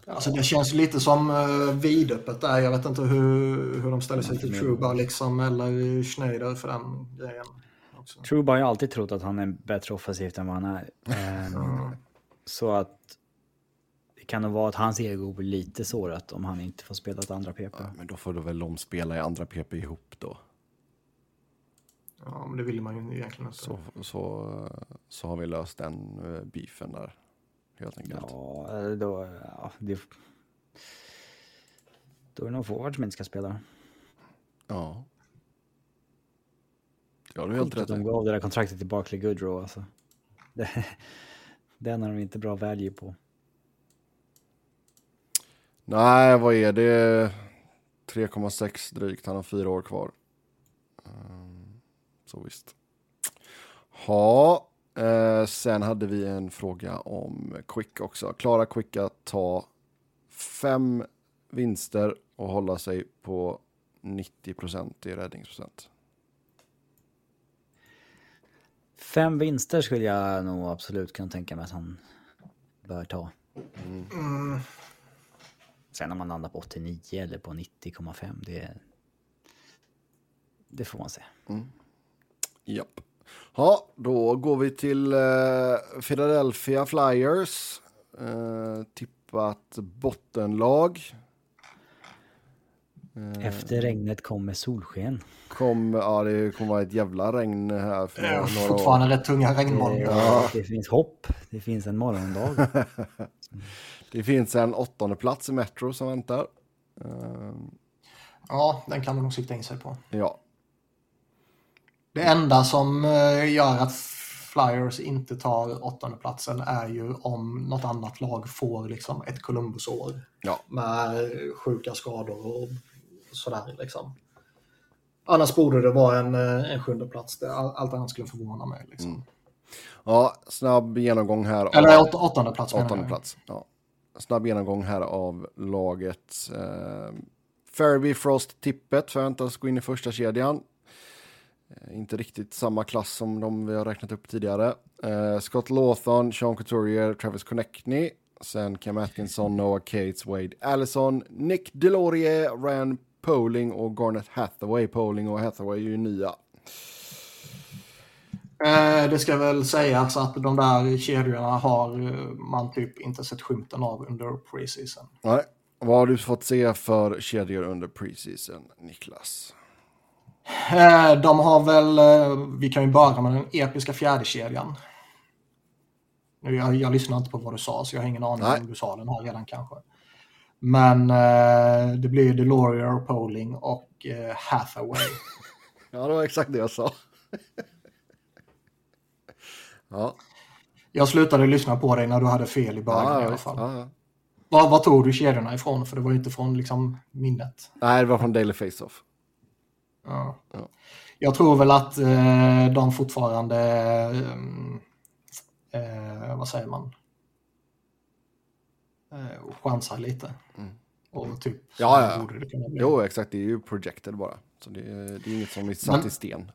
Alltså det känns lite som uh, vidöppet där. Jag vet inte hur, hur de ställer sig till Truba liksom, eller Schneider för den grejen. Också. Truba har ju alltid trott att han är bättre offensivt än vad han är. Ehm, Så att det kan nog vara att hans ego blir lite sårat om han inte får spela ett andra PP. Men då får du väl de spela i andra PP ihop då. Ja, men det vill man ju egentligen inte. Så, så, så har vi löst den uh, beefen där. Helt enkelt. Ja, eller då... Ja, det, då är det nog forward som inte ska spela. Ja. Har du helt Att rätt de gav det där kontraktet till Barkley Goodrow alltså. Det, den har de inte bra value på. Nej, vad är det? 3,6 drygt. Han har fyra år kvar. Ehm, Så visst. Ja, eh, sen hade vi en fråga om Quick också. Klarar Quick att ta fem vinster och hålla sig på 90 procent i räddningsprocent? Fem vinster skulle jag nog absolut kunna tänka mig att han bör ta. Mm. Sen om man landar på 89 eller på 90,5 det... Det får man se. Japp. Ja, då går vi till eh, Philadelphia Flyers. Eh, tippat bottenlag. Efter regnet kommer solsken. Kom, ja, det kommer vara ett jävla regn här för Det är några, några år. fortfarande rätt tunga regnmoln. Det, det finns hopp. Det finns en morgondag. Det finns en åttonde plats i Metro som väntar. Eh, Ja, den kan man nog sikta in sig på. ja, Det enda som eh, gör att Flyers inte tar åttonde platsen är ju om något annat lag får liksom ett Columbus-år ja, med sjuka skador och sådär liksom. Annars borde det vara en, eh, en sjunde plats. Allt annat skulle förvåna mig. Liksom. ja, snabb genomgång här. Eller åt, åttonde plats Åttonde plats. Ja. Snabb genomgång här av laget. Eh, Fairby Frost Tippet förväntas gå in i första kedjan. Eh, inte riktigt samma klass som de vi har räknat upp tidigare. Eh, Scott Lawthon, Sean Couturier, Travis Connectney. Sen Cam Atkinson, Noah Cates, Wade Allison, Nick Delorier, Ryan Poling och Garnet Hathaway. Poling och Hathaway är ju nya. Eh, det ska väl sägas att de där kedjorna har eh, man typ inte sett skymten av under preseason. Nej. Vad har du fått se för kedjor under preseason, Niklas? Eh, De har väl, vi kan ju börja med den episka fjärdekedjan. Nu, Jag, jag lyssnar inte på vad du sa så jag har ingen aning Nej. om du sa den här redan kanske. Men eh, det blir Delorier, Poling och eh, Hathaway. Ja, det var exakt det jag sa. ja, Jag slutade lyssna på dig när du hade fel i början ja, i alla fall. ja. Vad, vad tog du kedjorna ifrån? För det var ju inte från liksom, minnet. Nej, det var från Daily Face-Off. Ja. Ja. Jag tror väl att eh, de fortfarande, eh, eh, vad säger man, eh, chansar lite. Och typ, Ja, ja. Jo, exakt. Det är ju projected bara. Så det, är- det är inget som är satt Men- i sten.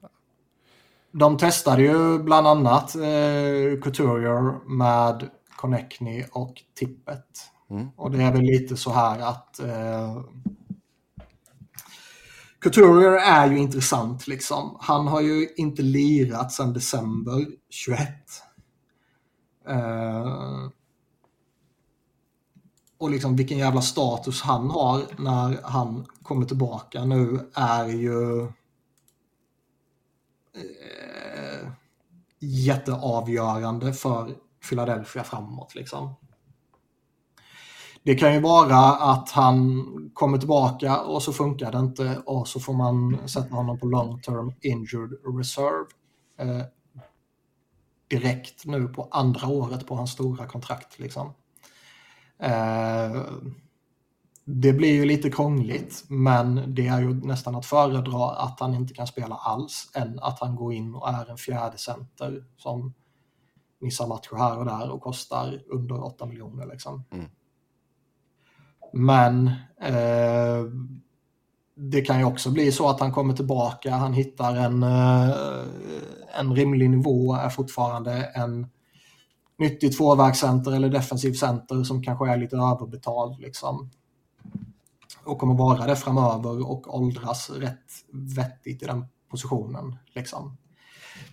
De testade ju bland annat eh, Couturier med Connectney och Tippet. Mm. Och det är väl lite så här att eh, Couturier är ju intressant liksom. Han har ju inte lirat sedan december 21. Eh, och liksom vilken jävla status han har när han kommer tillbaka nu är ju eh, jätteavgörande för Philadelphia framåt. Liksom. Det kan ju vara att han kommer tillbaka och så funkar det inte och så får man sätta honom på long term injured reserve eh, direkt nu på andra året på hans stora kontrakt. Liksom. Eh, det blir ju lite krångligt, men det är ju nästan att föredra att han inte kan spela alls än att han går in och är en fjärde center som missar matcher här och där och kostar under 8 miljoner. Liksom. Mm. Men eh, det kan ju också bli så att han kommer tillbaka, han hittar en, eh, en rimlig nivå, är fortfarande en nyttig tvåvägscenter eller defensiv center som kanske är lite överbetald. Liksom. Och kommer vara det framöver och åldras rätt vettigt i den positionen. Liksom.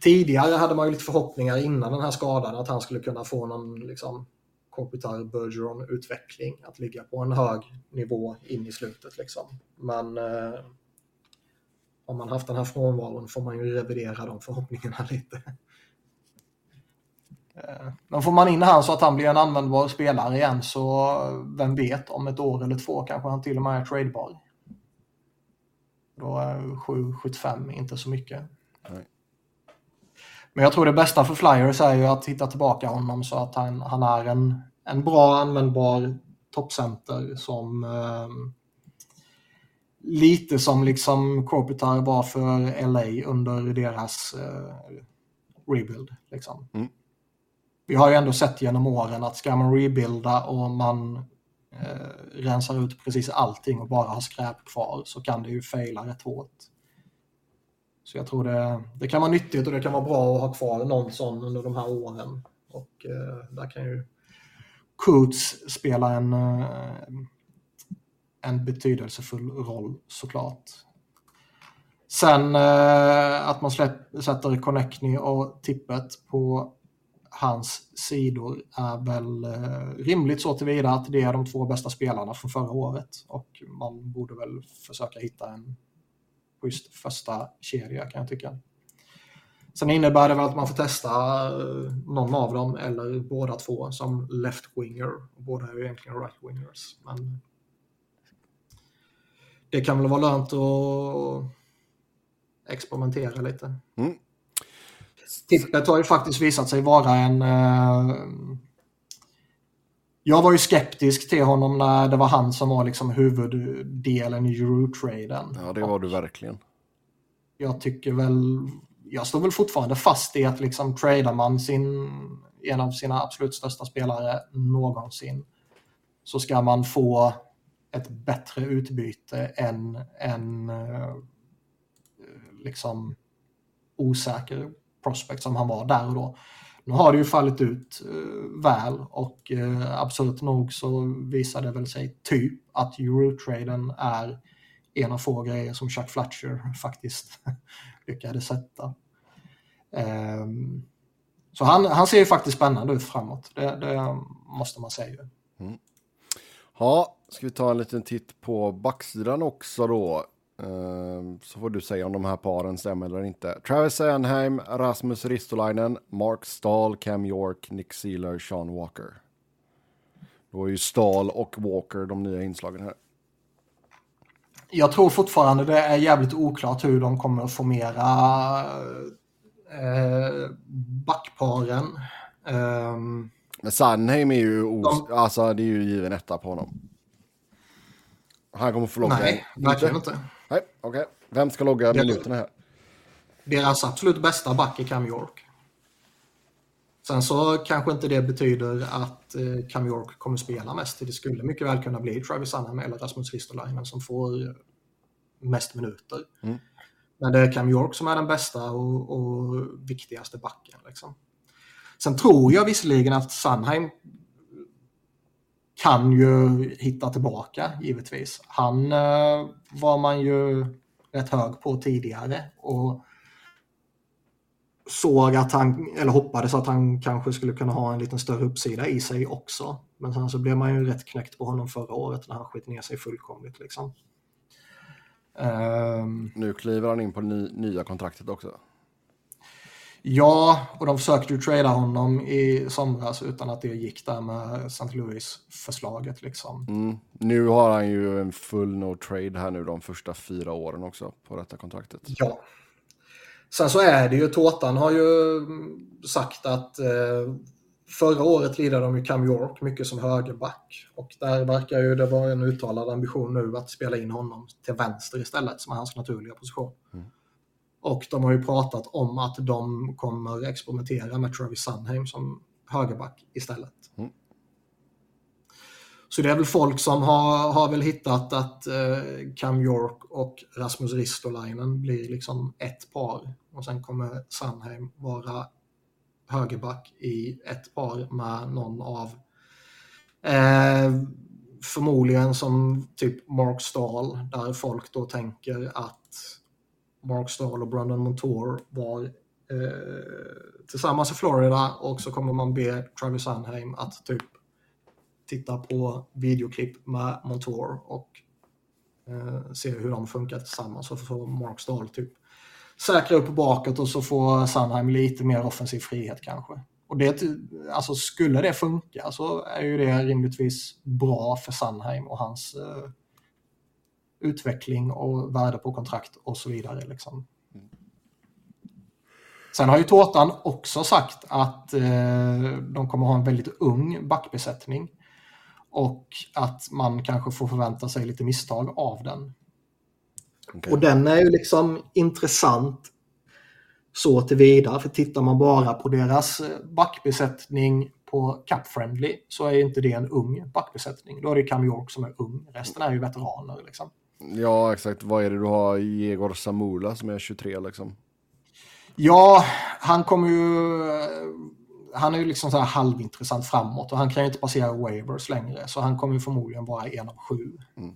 Tidigare hade man ju lite förhoppningar innan den här skadan att han skulle kunna få någon liksom, Kopitar Bergeron-utveckling. Att ligga på en hög nivå in i slutet. Liksom. Men eh, om man haft den här frånvaron får man ju revidera de förhoppningarna lite. Eh, Men får man in han så att han blir en användbar spelare igen så vem vet, om ett år eller två kanske han till och med är tradebar. Då är 7,75 inte så mycket. Nej. Men jag tror det bästa för Flyers är ju att hitta tillbaka honom så att han, han är en, en bra användbar toppcenter som eh, lite som liksom Kopitar var för LA under deras eh, rebuild. Liksom. Mm. Vi har ju ändå sett genom åren att ska man rebuilda och man eh, rensar ut precis allting och bara har skräp kvar så kan det ju faila rätt hårt. Så jag tror det, det kan vara nyttigt och det kan vara bra att ha kvar någon sån under de här åren. Och eh, där kan ju Coots spela en, eh, en betydelsefull roll såklart. Sen eh, att man släpp, sätter Connectney och Tippet på hans sidor är väl eh, rimligt så tillvida att det är de två bästa spelarna från förra året och man borde väl försöka hitta en schysst första kedja kan jag tycka. Sen innebär det väl att man får testa eh, någon av dem eller båda två som left-winger. Båda är ju egentligen right-wingers. Men det kan väl vara lönt att experimentera lite. Mm. Tippet har ju faktiskt visat sig vara en... Eh, jag var ju skeptisk till honom när det var han som var liksom huvuddelen i Euro-traden. Ja, det var du verkligen. Jag tycker väl... Jag står väl fortfarande fast i att liksom tradar man sin, en av sina absolut största spelare någonsin så ska man få ett bättre utbyte än en eh, liksom osäker prospect som han var där och då. Nu har det ju fallit ut eh, väl och eh, absolut nog så visade det väl sig typ att Eurotraden är en av få grejer som Chuck Fletcher faktiskt lyckades sätta. Ehm, så han, han ser ju faktiskt spännande ut framåt, det, det måste man säga. Mm. Ja, ska vi ta en liten titt på backsidan också då. Ehm, Så får du säga om de här paren stämmer eller inte. Travis Sanheim, Rasmus Ristolainen, Mark Stahl, Cam York, Nick Sealer, Sean Walker. Då är ju Stahl och Walker de nya inslagen här. Jag tror fortfarande det är jävligt oklart hur de kommer att formera eh, backparen. Ehm, Men Sanheim är ju, os- alltså, det är ju given etta på honom. Han kommer få logga. nej, verkligen inte. Nej, okej. Vem ska logga Det- minuterna här? Deras absolut bästa back är Cam York. Sen så kanske inte det betyder att eh, Cam York kommer spela mest. Det skulle mycket väl kunna bli Travis Sunham eller Rasmus Ristolainen som får mest minuter. Mm. Men det är Cam York som är den bästa och, och viktigaste backen. Liksom. Sen tror jag visserligen att Sunheim kan ju hitta tillbaka, givetvis. Han eh, var man ju rätt hög på tidigare och såg att han, eller hoppades att han kanske skulle kunna ha en liten större uppsida i sig också. Men sen så blev man ju rätt knäckt på honom förra året när han skit ner sig fullkomligt liksom. Um, Nu kliver han in på ny, nya kontraktet också ja, och de försökte ju trada honom i somras utan att det gick där med St. Louis-förslaget liksom. Mm. Nu har han ju en full no trade här nu de första fyra åren också på detta kontraktet. Ja. Sen så är det ju, Tårtan har ju mm, sagt att eh, förra året lirade de ju Cam York mycket som högerback. Och där verkar ju det vara en uttalad ambition nu att spela in honom till vänster istället, som är hans naturliga position. Och de har ju pratat om att de kommer experimentera med Travis Sunheim som högerback istället. Mm. Så det är väl folk som har, har väl hittat att eh, Cam York och Rasmus Ristolainen blir liksom ett par. Och sen kommer Sunheim vara högerback i ett par med någon av eh, förmodligen som typ Mark Stahl där folk då tänker att Mark Stahl och Brandon Montour var eh, tillsammans i Florida och så kommer man be Travis Sunheim att typ titta på videoklipp med Montour och eh, se hur de funkar tillsammans och få Mark Stahl typ säkra upp bakåt och så får Sunheim lite mer offensiv frihet kanske. Och det, alltså skulle det funka så är ju det rimligtvis bra för Sunheim och hans eh, utveckling och värde på kontrakt och så vidare. Liksom. Sen har ju Tårtan också sagt att eh, de kommer ha en väldigt ung backbesättning och att man kanske får förvänta sig lite misstag av den. Okej. Och den är ju liksom intressant så tillvida, för tittar man bara på deras eh, backbesättning på Cup Friendly så är ju inte det en ung backbesättning. Då är det Cam York som är ung, resten är ju veteraner. Liksom. Ja, exakt. Vad är det du har? Jegor Samula som är 23 liksom. Ja, han kommer ju... Han är ju liksom så här halvintressant framåt och han kan ju inte passera waivers längre så han kommer ju förmodligen vara en av sju. Mm.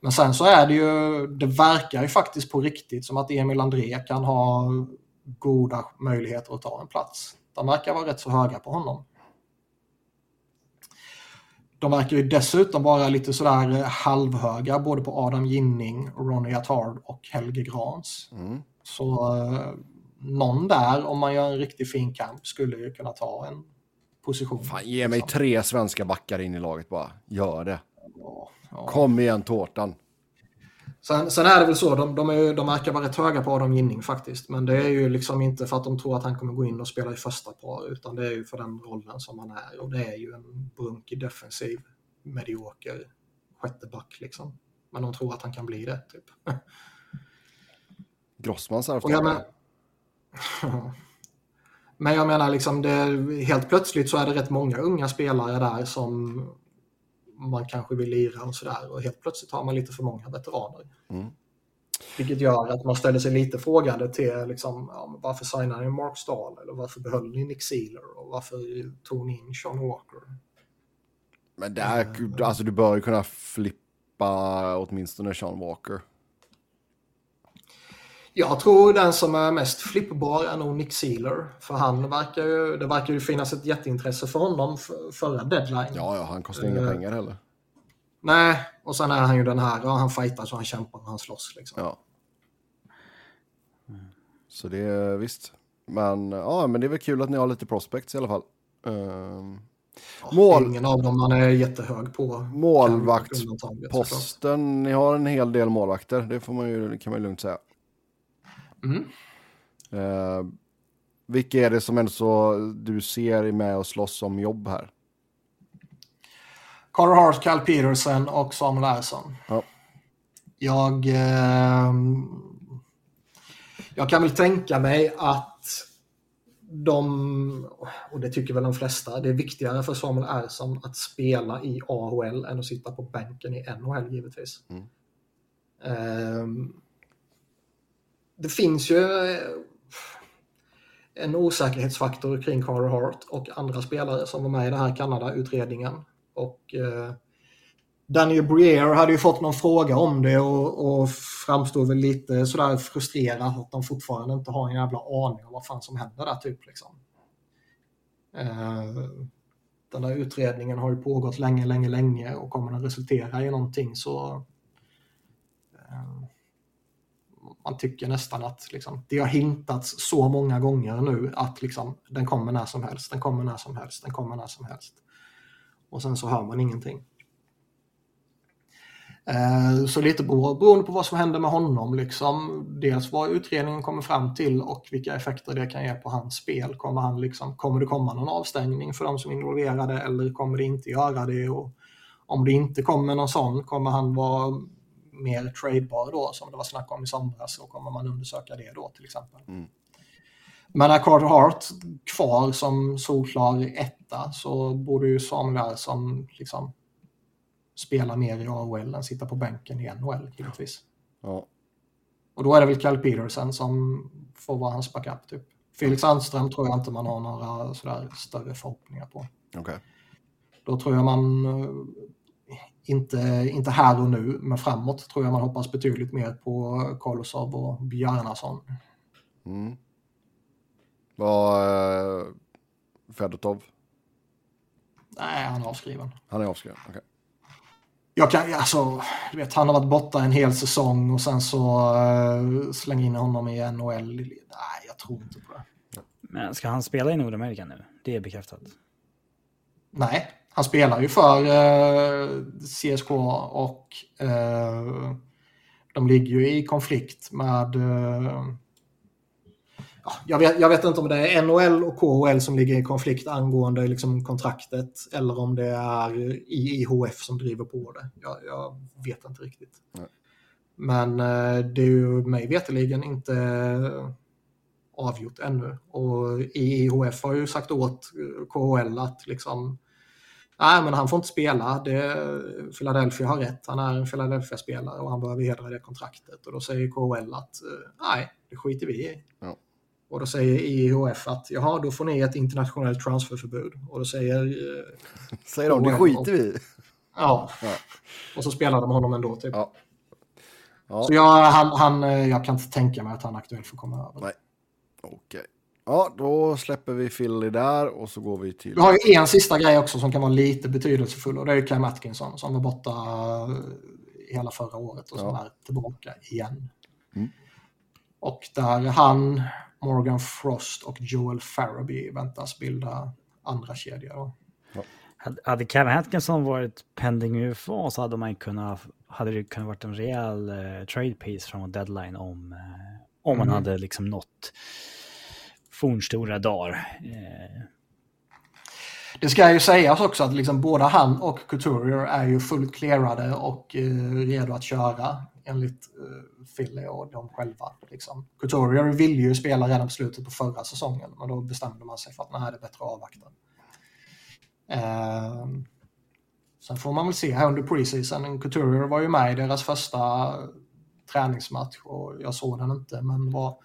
Men sen så är det ju, det verkar ju faktiskt på riktigt som att Emil André kan ha goda möjligheter att ta en plats. De verkar vara rätt så höga på honom. De verkar ju dessutom vara lite sådär eh, halvhöga både på Adam Ginning, Ronny Attard och Helge Grans. Mm. Så eh, någon där, om man gör en riktigt fin kamp, skulle ju kunna ta en position. Fan, ge mig tre svenska backar in i laget bara. Gör det. Ja, ja. Kom igen, tårtan. Sen, sen är det väl så, de, de, är, de verkar vara rätt höga på Adam Ginning faktiskt. Men det är ju liksom inte för att de tror att han kommer gå in och spela i första par, utan det är ju för den rollen som han är. Och det är ju en brunkig defensiv, medioker sjätte back liksom. Men de tror att han kan bli det, typ. Grossmans jag men... Men jag menar, liksom det, helt plötsligt så är det rätt många unga spelare där som man kanske vill lira och sådär. Och helt plötsligt har man lite för många veteraner. Mm. Vilket gör att man ställer sig lite frågande till liksom, ja, varför signade ni Mark Stahl? Eller varför behöll ni Nick Sealer? Och varför tog ni in Sean Walker? Men där, alltså du bör ju kunna flippa åtminstone Sean Walker. Jag tror den som är mest flippbar är nog Nick Sealer. För han verkar ju, det verkar ju finnas ett jätteintresse för honom för, förra deadline. Ja, ja, han kostar inga Eh. pengar heller. Nej, och sen är han ju den här, ja, han fightar så han kämpar och han slåss. Liksom. Ja. Så det är visst. Men ja, men det är väl kul att ni har lite prospects i alla fall. Ehm, Ja, Mål. Ingen av dem man är jättehög på. Målvaktsposten, ni har en hel del målvakter, det får man ju, kan man ju lugnt säga. Mm. Uh, vilka är det som ändå så du ser är med och slåss om jobb här? Carter Hart, Cal Peterson och Samuel Larsson. Ja. Jag, ehm, jag kan väl tänka mig att de, och det tycker väl de flesta, det är viktigare för Samuel Ersson att spela i AHL än att sitta på bänken i NHL givetvis. Mm. Um, det finns ju eh, en osäkerhetsfaktor kring Carter Hart och andra spelare som var med i den här Kanada-utredningen. Och eh, Daniel Breer hade ju fått någon fråga om det och, och framstod väl lite sådär frustrerad att de fortfarande inte har en jävla aning om vad fan som händer där typ liksom. Eh, den där utredningen har ju pågått länge, länge, länge och kommer den resultera i någonting så eh, man tycker nästan att liksom, det har hintats så många gånger nu att liksom, den kommer när som helst, den kommer när som helst, den kommer när som helst. Och sen så hör man ingenting. Eh, så lite beroende på vad som händer med honom, liksom, dels vad utredningen kommer fram till och vilka effekter det kan ge på hans spel. Kommer, han liksom, kommer det komma någon avstängning för de som är involverade eller kommer det inte göra det? Och om det inte kommer någon sån, kommer han vara mer tradebar då, som det var snack om i somras, så kommer man undersöka det då till exempel. Mm. Men är Carter Hart kvar som solklar etta så borde ju Samuel som liksom spela mer i AHL än sitta på bänken i NHL givetvis. Ja. Och då är det väl Cal Peterson som får vara hans backup typ. Felix Sandström tror jag inte man har några sådär större förhoppningar på. Okay. Då tror jag man eh, inte, inte här och nu, men framåt tror jag man hoppas betydligt mer på Kolosov och Bjarnason. Mm. Vad eh, Fedotov? Nej, han är avskriven. Han är avskriven, okej. Okay. Jag kan, alltså, du vet, han har varit borta en hel säsong och sen så uh, slänga in honom i NHL. Nej, jag tror inte på det. Men ska han spela i Nordamerika nu? Det är bekräftat. Nej, han spelar ju för eh, CSK och eh, de ligger ju i konflikt med eh, jag, vet, jag vet inte om det är NHL och KHL som ligger i konflikt angående liksom kontraktet eller om det är IIHF som driver på det. Jag, jag vet inte riktigt. Nej. Men eh, det är ju mig veterligen inte avgjort ännu. Och IIHF har ju sagt åt KHL att liksom Nej, men han får inte spela. Det, Philadelphia har rätt. Han är en Philadelphia-spelare och han behöver hedra det kontraktet. Och då säger KHL att eh, nej, det skiter vi i. Ja. Och då säger IHF att jaha, då får ni ett internationellt transferförbud. Och då säger... Eh, säger de, det skiter vi i. Ja. ja. Och så spelar de honom ändå typ. Ja. Så jag, han, han, eh, jag kan inte tänka mig att han är aktuell för att komma över. Nej, okej. Okay. Ja, då släpper vi Philly där och så går vi till... Vi har ju en sista grej också som kan vara lite betydelsefull och det är Cam Atkinson som var borta eh, hela förra året och som ja. är tillbaka igen. Mm. Och där han, Morgan Frost och Joel Farabee väntas bilda andra kedjor. Ja. Hade Kevin Atkinson varit pending UFA så hade, man kunnat, hade det kunnat varit en rejäl uh, trade piece från deadline om, uh, om mm. man hade liksom nått fornstora dagar. Eh. Det ska ju sägas också att liksom både han och Couturier är ju fullt clearade och eh, redo att köra enligt eh, Philly och de själva. Liksom. Couturier ville ju spela redan på slutet på förra säsongen men då bestämde man sig för att nej, det är bättre att avvakta. Eh, sen får man väl se här under preseason. Couturier var ju med i deras första träningsmatch och jag såg den inte men var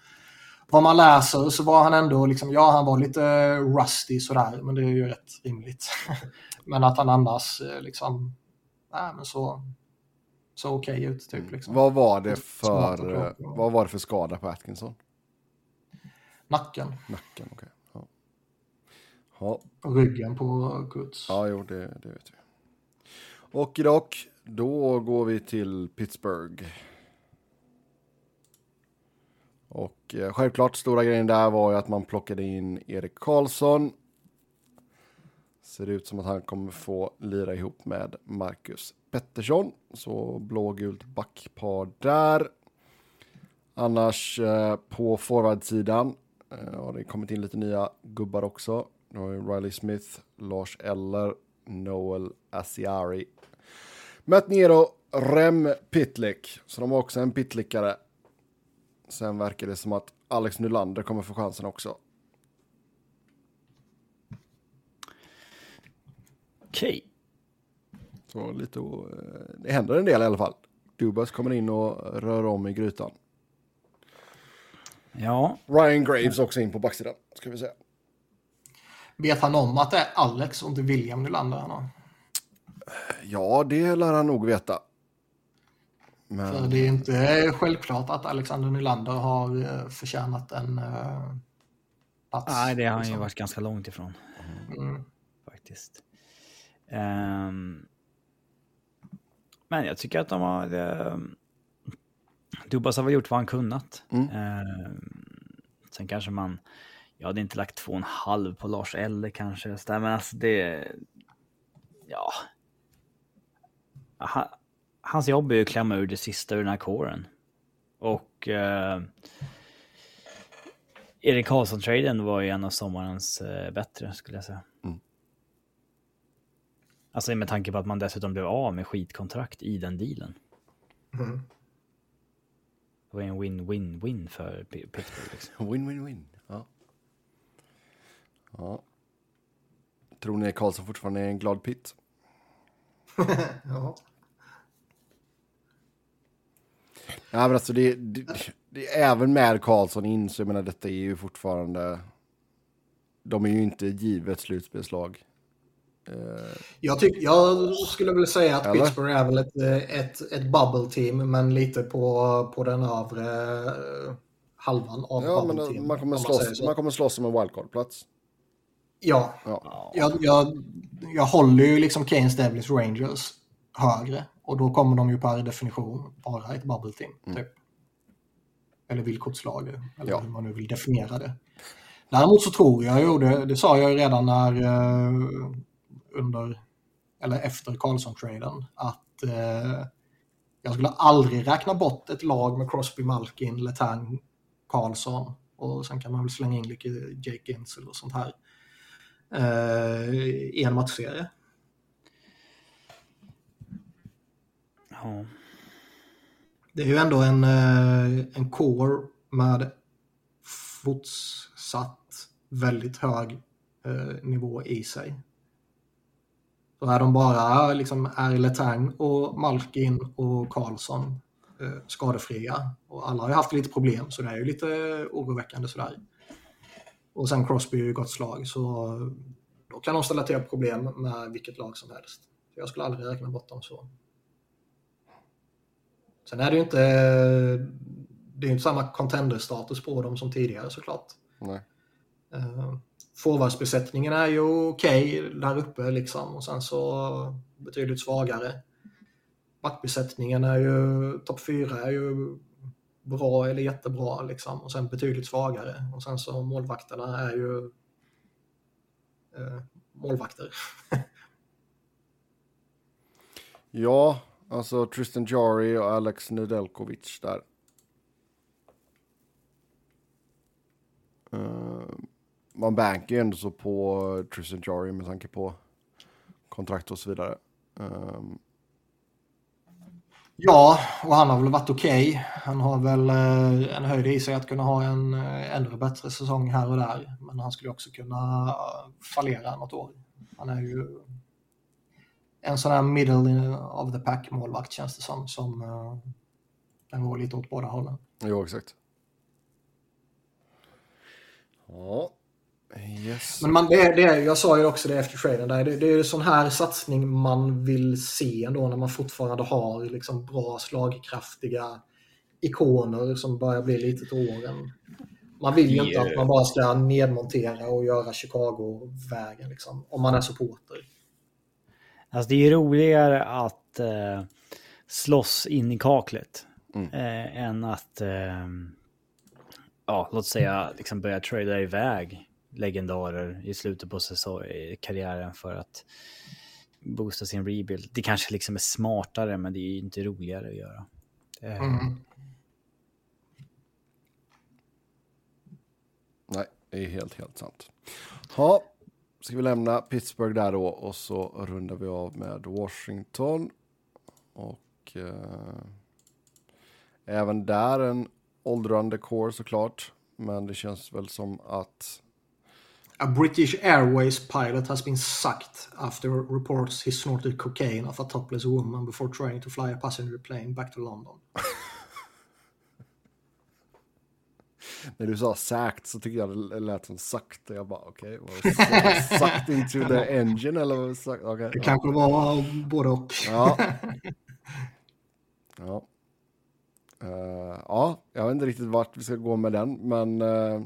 vad man läser så var han ändå, liksom, ja han var lite rusty sådär, men det är ju rätt rimligt. men att han annars eh, liksom, nej men så, så okej okay ut typ. Liksom. Vad var det för, vad var det för skada på Atkinson? Nacken. Nacken, okej. Okay. Ja. ja. Ryggen på Guds. Ja, jo, det, det vet vi. Och dock, då går vi till Pittsburgh. Och eh, självklart stora grejen där var ju att man plockade in Erik Karlsson. Ser ut som att han kommer få lira ihop med Marcus Pettersson. Så blågult backpar där. Annars eh, på forwardsidan eh, har det kommit in lite nya gubbar också. Nu har ju Riley Smith, Lars Eller, Noel Asiari. Matt Nero, Rem Pitlick. Så de har också en pitlickare Sen verkar det som att Alex Nylander kommer få chansen också. Okej. Okay. Så lite. Det händer en del i alla fall. Dubas kommer in och rör om i grytan. Ja. Ryan Graves också in på backsidan, ska vi säga. Vet han om att det är Alex och inte William Nylander? Ja, det lär han nog veta. För Men det är inte självklart att Alexander Nylander har eh, förtjänat en uh, plats. nej, det har han ju liksom. varit ganska långt ifrån Mm. faktiskt. Ehm, men jag tycker att de har... Um, Dubas har väl gjort vad han kunnat. Mm. Ehm, sen kanske man... Jag hade inte lagt två och en halv på Lars Eller kanske. Så där, men alltså det... Ja. Han, hans jobb är ju att klämma ur det sista ur den här kåren. Och... Uh, Erik Karlsson-traden var ju en av sommarens eh, bättre, skulle jag säga. Mm. Alltså med tanke på att man dessutom blev av med skitkontrakt i den dealen. Mm. Det var ju en win-win-win för Pittsburgh. Liksom. win, win, win. Ja. ja. Tror ni Karlsson fortfarande är en glad pitt? Ja. Ja, men alltså det, det, det även med Karlsson in så jag menar detta är ju fortfarande. De är ju inte givet slutspelslag. Eh, Jag, tyck, jag skulle väl säga att Eller? Pittsburgh är väl ett, eh, ett, ett bubble team, men lite på, på den övre eh, halvan av ja, bubble men team. man kommer, slåss, så. man kommer slåss om en wildcard-plats. Ja, Ja. jag, jag, jag håller ju liksom Keynes Devils Rangers högre och då kommer de ju per definition vara ett bubble team. Typ. Eller villkortslag, eller Mm. Ja. hur man nu vill definiera det. Däremot så tror jag ju, det, det sa jag ju redan när eh, under, eller efter Karlsson-traden, att eh, jag skulle aldrig räkna bort ett lag med Crosby, Malkin, Letang, Karlsson och sen kan man väl slänga in lite Jake Ginsel och sånt här eh, i en matchserie. Ja. Det är ju ändå en, eh, en core med fortsatt väldigt hög eh, nivå i sig. Så är de bara liksom är Letang och Malkin och Karlsson eh, skadefria och alla har ju haft lite problem så det är ju lite oroväckande sådär. Och sen Crosby är ju gott slag så då kan de ställa till problem med vilket lag som helst. Jag skulle aldrig räkna bort dem så. Sen är det ju inte, det är inte samma contender-status på dem som tidigare såklart. Nej. Uh, Forwardsbesättningen är ju okej där uppe liksom och sen så betydligt svagare. Backbesättningen är ju, topp fyra är ju bra eller jättebra liksom och sen betydligt svagare. Och sen så målvakterna är ju eh, målvakter. Ja, alltså Tristan Jari och Alex Nedelkovic där. Uh, man bankar ju ändå så på Tristan Jari med tanke på kontrakt och så vidare. Um, Ja, och han har väl varit okej. Han har väl eh, en höjd i sig att kunna ha en eh, ännu bättre säsong här och där. Men han skulle också kunna eh, fallera något år. Han är ju en sån här middle of the pack målvakt känns det som. Som eh, kan gå lite åt båda hållen. jo, exakt. Ja, yes. Men man, det, är- det, är- jag sa ju också det efter traden där. Det, det är ju sån här satsning man vill se ändå när man fortfarande har liksom bra slagkraftiga ikoner som börjar bli lite till åren. Man vill ju inte att man bara ska nedmontera och göra Chicago-vägen liksom, om man är supporter. Alltså det är ju roligare att eh, slåss in i kaklet. Eh, än att, eh, ja, låt säga, liksom börja trada iväg legendarer i slutet på säsong, i karriären för att boosta sin rebuild. Det kanske liksom är smartare, men det är ju inte roligare att göra. Eh, Mm. Nej, det är helt, helt sant. Ja, ska vi lämna Pittsburgh där då och så rundar vi av med Washington. Och eh, även där en åldrande core såklart. Men det känns väl som att A British Airways pilot has been sacked after reports he snorted cocaine off a topless woman before trying to fly a passenger plane back to London. När du sa sagt så tycker jag det lät som sakta. Jag bara okej, okay, sagt into the engine eller vad sagt? Okay, det ja. kanske var både och. Ja. Ja. Uh, ja, jag vet inte riktigt vart vi ska gå med den, men uh,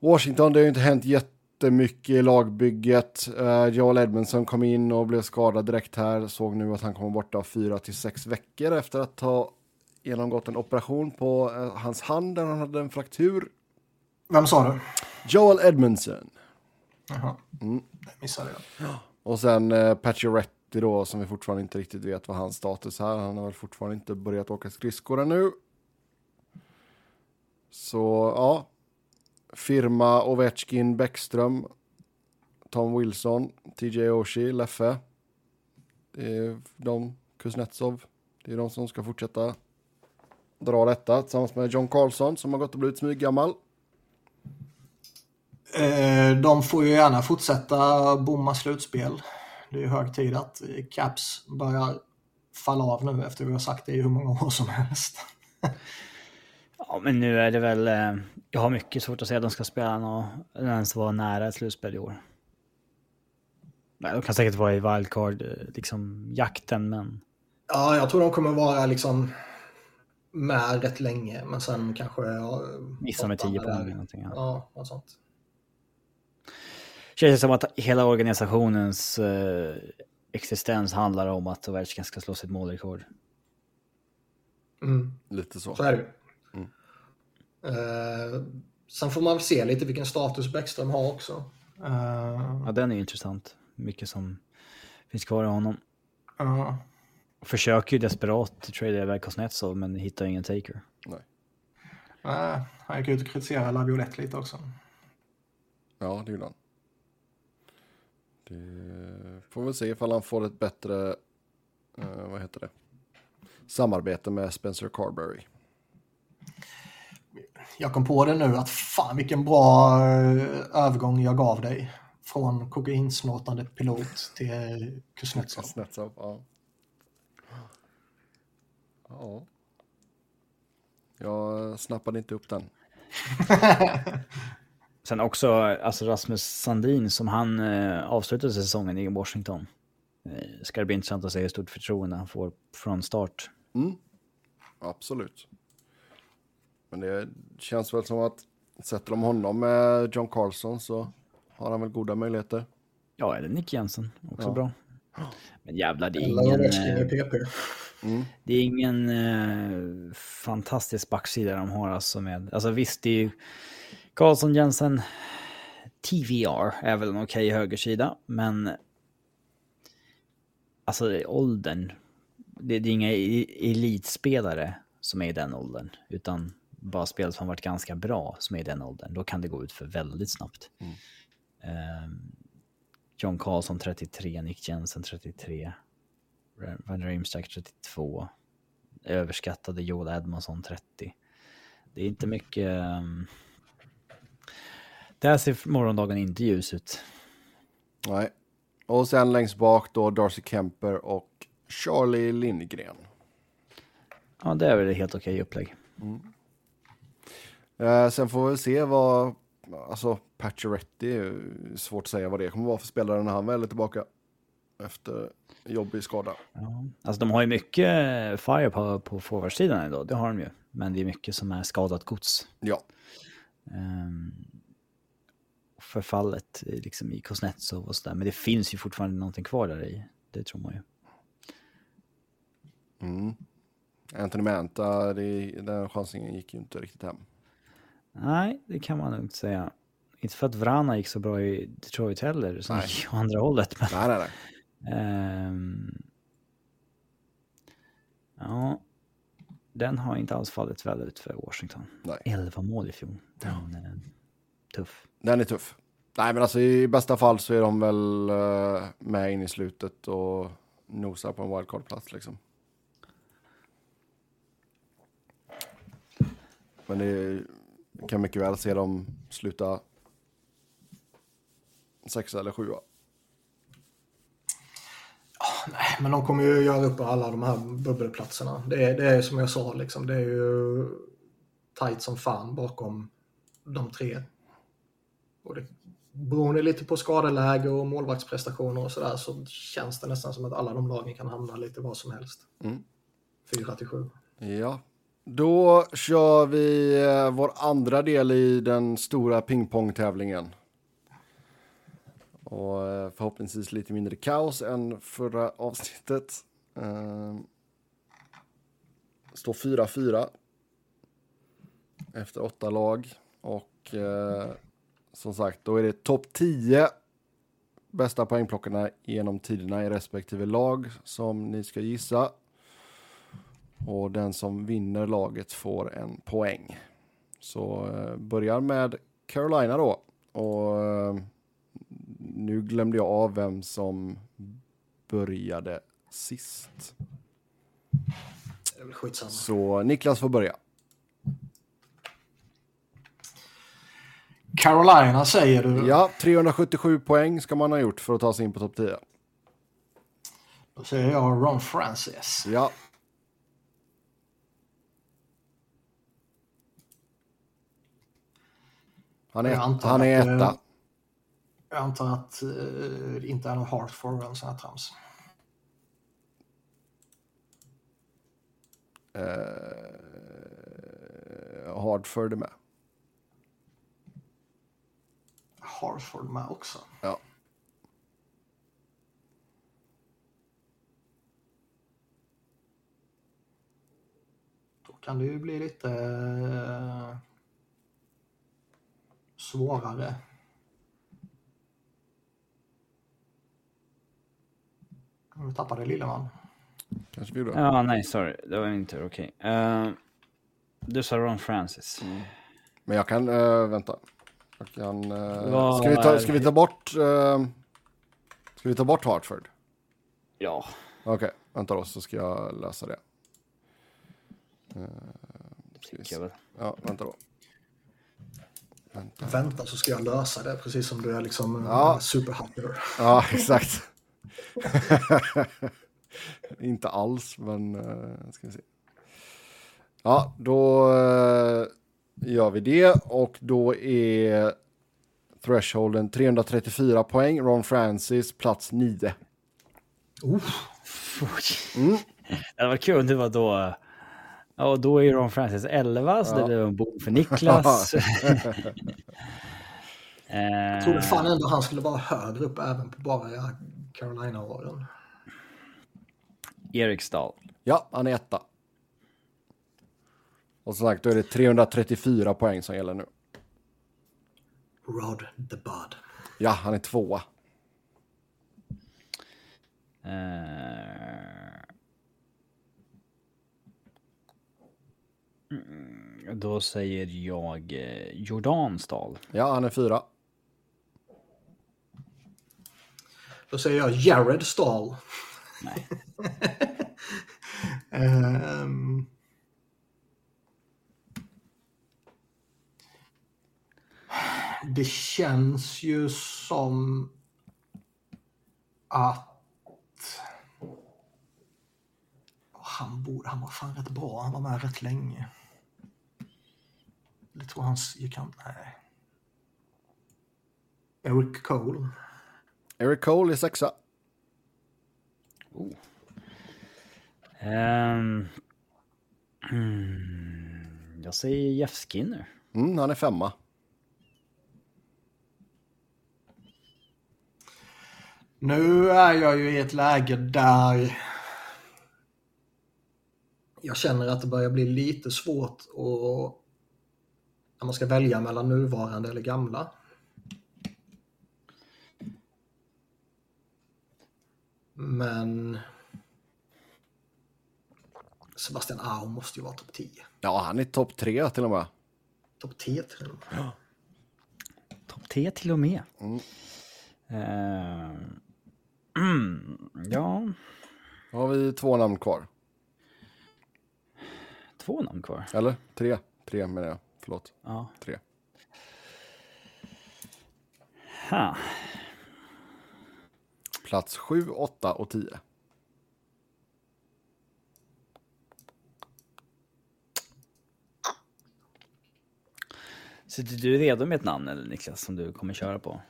Washington, det har ju inte hänt jättemycket i lagbygget. Uh, Joel Edmondson kom in och blev skadad direkt här. Såg nu att han kommer borta fyra till sex veckor efter att ha genomgått en operation på uh, hans hand där han hade en fraktur. Vem sa du? Joel Edmondson. Jaha, mm. det missade jag. Och sen uh, Pacioretty då, som vi fortfarande inte riktigt vet vad hans status är. Han har väl fortfarande inte börjat åka skridskor ännu. Så ja, Firma Ovechkin, Bäckström, Tom Wilson, TJ Oshie, Leffe. Det är de, Kuznetsov. Det är de som ska fortsätta dra detta tillsammans med John Carlson som har gått och blivit smyggammal. Eh, de får ju gärna fortsätta bomma slutspel. Det är hög tid att Caps börjar falla av nu efter vi har sagt det i hur många år som helst. Ja, men nu är det väl... Eh, jag har mycket svårt att säga att de ska spela något, ens vara nära ett slutspel i år. De kan säkert vara i wildcard, eh, liksom jakten, men... Ja, jag tror de kommer vara liksom med rätt länge, men sen kanske... Ja, Missa med tio poäng eller någonting. Ja, ja något sånt. Känns som att hela organisationens eh, existens handlar om att Ovechkin ska slå sitt målrekord. Mm. Lite så. Så är det Eh, sen får man se lite vilken status Bäckström har också. Eh, ja, den är intressant. Mycket som finns kvar i honom. Uh. Försöker ju desperat trada iväg Kuznetsov men hittar ingen taker. Nej. Uh, han gick ut och kritiserade Laviolette lite också. Ja, det gjorde han. Det får vi se ifall han får ett bättre, uh, vad heter det, samarbete med Spencer Carberry jag kom på det nu att fan vilken bra eh, övergång jag gav dig. Från kokainsnortande pilot till Kuznetsov. Kuznetsov, ja. Ja. Jag snappade inte upp den. Sen också alltså Rasmus Sandin som han eh, avslutade säsongen i Washington. Eh, ska det bli intressant att se hur stort förtroende han får från start. Mm. Absolut. Men det känns väl som att sätter de honom med John Carlson så har han väl goda möjligheter. Ja, eller Nick Jensen, också ja. bra. Men jävlar, det är ingen... Eh, mm. Det är ingen eh, fantastisk backsida de har alltså med... Alltså visst, det är ju Karlsson, Jensen, TVR är väl en okej okay högersida, men... Alltså åldern. Det, det är inga elitspelare som är i den åldern, utan bara spel som varit ganska bra som är i den åldern, då kan det gå ut för väldigt snabbt. Mm. Um, John Carlson 33, Nick Jensen 33, Van Riemstak 32, överskattade Joel Edmondson 30. Det är inte mycket... Um, där ser morgondagen inte ljus ut. Nej. Och sen längst bak då Darcy Kemper och Charlie Lindgren. Ja, det är väl ett helt okej upplägg. Mm. Eh, sen får vi se vad, alltså Pacioretty, svårt att säga vad det kommer vara för spelare när han väl är tillbaka efter jobbig skada. Ja. Alltså de har ju mycket fire på, på forwardsidan idag, det har de ju. Men det är mycket som är skadat gods. Ja. Um, förfallet liksom i Kuznetsov och sådär. Men det finns ju fortfarande någonting kvar där i. Det tror man ju. Mm. Anthony Manta, det, den chansningen gick ju inte riktigt hem. Nej, det kan man nog säga. Inte för att Vrana gick så bra i Detroit heller, som nej. gick andra hållet. Men, nej, nej, nej. Um, ja, den har inte alls fallit väl ut för Washington. Nej. 11 mål i fjol. Den är tuff. Den är tuff. Nej, men alltså i bästa fall så är de väl uh, med in i slutet och nosar på en wildcard-plats liksom. Men det kan mycket väl se dem sluta sexa eller sjua. Nej, men de kommer ju göra upp alla de här bubbelplatserna. Det är, det är som jag sa, liksom, det är ju tajt som fan bakom de tre. Och det, beroende lite på skadeläge och målvaktsprestationer och sådär så känns det nästan som att alla de lagen kan hamna lite var som helst. Mm. Fyra till sju. Ja. Då kör vi eh, vår andra del i den stora pingpongtävlingen. Och eh, förhoppningsvis lite mindre kaos än förra avsnittet. Eh, står 4-4 efter åtta lag. Och eh, som sagt, då är det topp 10 bästa poängplockarna genom tiderna i respektive lag som ni ska gissa. Och den som vinner laget får en poäng. Så eh, börjar med Carolina då. Och eh, nu glömde jag av vem som började sist. Det är väl skitsamma. Så Niklas får börja. Carolina säger du. Ja, 377 poäng ska man ha gjort för att ta sig in på topp 10. Då säger jag Ron Francis. Ja. Han Jag är, antar han är att, etta. Jag antar att eh, det inte är någon Hartford eller sån här trams. Eh, Hardford är med. Hartford med också. Ja. Då kan det ju bli lite eh, svårare. Nu tappade Lilleman. Kanske vi gjorde. Ja, nej, sorry. Det var min tur. Okej. Eh, du sa Ron Francis. Men jag kan, uh, vänta. Jag kan, Vad ska, vi ta, ska vi ta bort, uh, ska vi ta bort Hartford? Ja. Okej, vänta då så ska jag läsa det. Väl. Ja, vänta då. Vänta. Vänta så ska jag lösa det precis som du är liksom Ja. ja. superhacker. Ja, exakt. Inte alls, men uh, ska vi se. Ja, då eh, gör vi det och då är thresholden 334 poäng. Ron Francis plats 9. Mm. Det var kul om det var då... Ja, och då är Ron Francis 11, så Ja. det blev en bom för Niklas. Jag trodde eh, fan ändå han skulle vara högre upp även på bara Carolina-åren. Eriksdal. Ja, han är etta. Och som sagt, då är det 334 poäng som gäller nu. Rod the Bud. Ja, han är tvåa. Mm, då säger jag eh, Jordansdal. Ja, han är fyra. Då säger jag Jared Stahl. Nej. Ehm. det känns ju som att han, borde, han var fan rätt bra. Han var med rätt länge. Eller tror han gick han... Nej. Eric Cole. Eric Cole är sexa. Ehm, mm, jag säger Jeff Skinner. Mm, han är femma. Nu är jag ju i ett läge där jag känner att det börjar bli lite svårt att när man ska välja mellan nuvarande eller gamla. Men Sebastian Aho måste ju vara topp 10. Ja, han är topp tre till och med. Topp 10 till och med. Topp 10 till och med. Mm. Mm, ja, Då har vi två namn kvar. två namn kvar. Eller? Tre. Tre menar jag. Förlåt. Ja. Tre. Ha. Plats 7, 8 och 10. Sitter du redo med ett namn eller Niklas som du kommer köra på?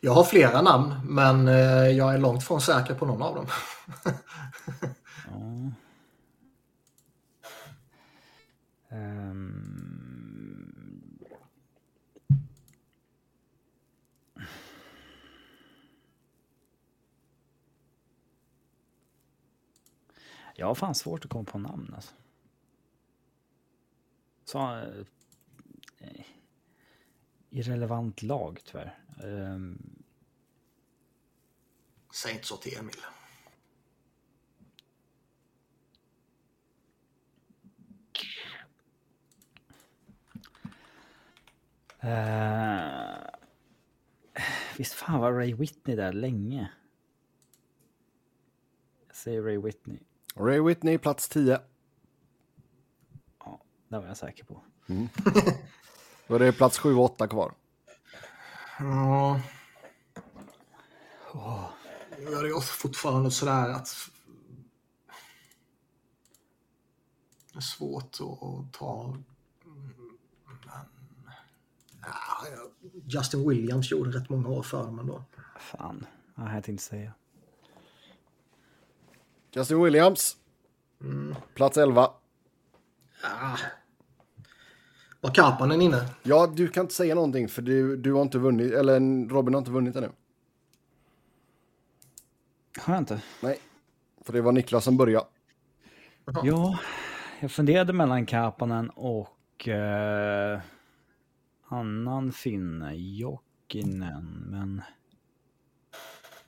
Jag har flera namn, men eh, jag är långt från säker på någon av dem. Ja. Jag har fan svårt att komma på namn alltså. Så, eh, irrelevant lag tyvärr. Ehm, Säg inte så till Emil. Eh, visst fan var Ray Whitney där länge? Jag säger Ray Whitney. Ray Whitney, plats 10. Ja, det var jag säker på. Då är det plats 7 och 8 kvar. Ja. Jag är fortfarande sådär att det är svårt att, ta. Men... Ja, Justin Williams gjorde rätt många år för dem ändå. Fan, vad jag tänkte säga. Justin Williams, plats 11. Ja. Var Kapanen inne? Ja, du kan inte säga någonting för du, du har inte vunnit, eller Robin har inte vunnit ännu. Har jag inte? Nej, för det var Niklas som började. Ja, jag funderade mellan Kapanen och eh, annan finne, Jokinen, men...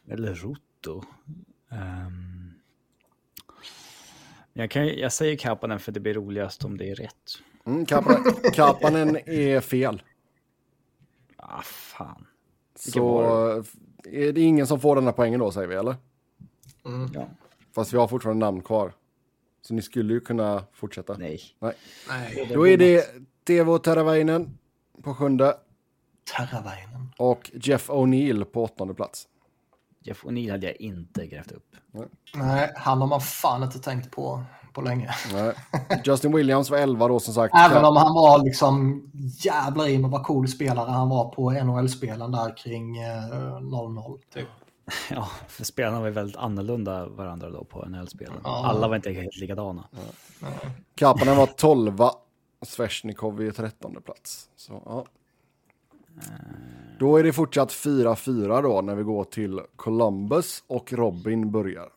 Eller Rutto. Ehm, jag, kan, jag säger Kapanen för det blir roligast om det är rätt. Mm, Kapanen, Kapanen är fel. Ah, fan. Så är det ingen som får den här poängen då, säger vi, eller? Ja, Fast vi har fortfarande namn kvar. Så ni skulle ju kunna fortsätta. nej. Nej. Nej. Då är det Tevo Teravainen på sjunde Terravainen. och Jeff O'Neill på åttonde plats. Jeff O'Neill hade jag inte grävt upp. Nej, han har man fan inte tänkt på på länge. Nej. Justin Williams var 11 då som sagt. Även om han var liksom jävlar i mig vad cool spelare han var på NHL-spelen där kring eh, 0-0. Typ. Ja, för spelarna var väldigt annorlunda varandra då på NHL-spelen. Ja. Alla var inte helt likadana. Kapanen var 12 Svesjnikov i 13 plats. Så, ja. Då är det fortsatt 4-4 då när vi går till Columbus och Robin börjar.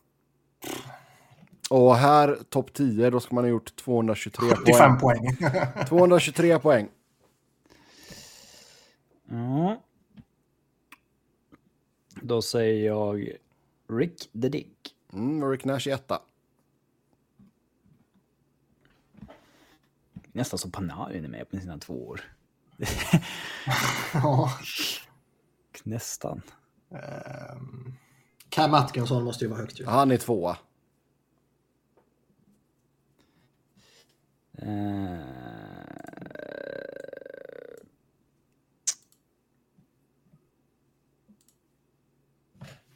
Och här, topp 10, då ska man ha gjort 223 75 poäng. poäng. 223 poäng. Ja. Då säger jag Rick the Dick. Mm, Rick Nash är etta. Nästan som Panarin är med på sina två år. Ja. Nästan. Ehm, Cam Atkinson måste ju vara högt ju. Han är tvåa. Eh,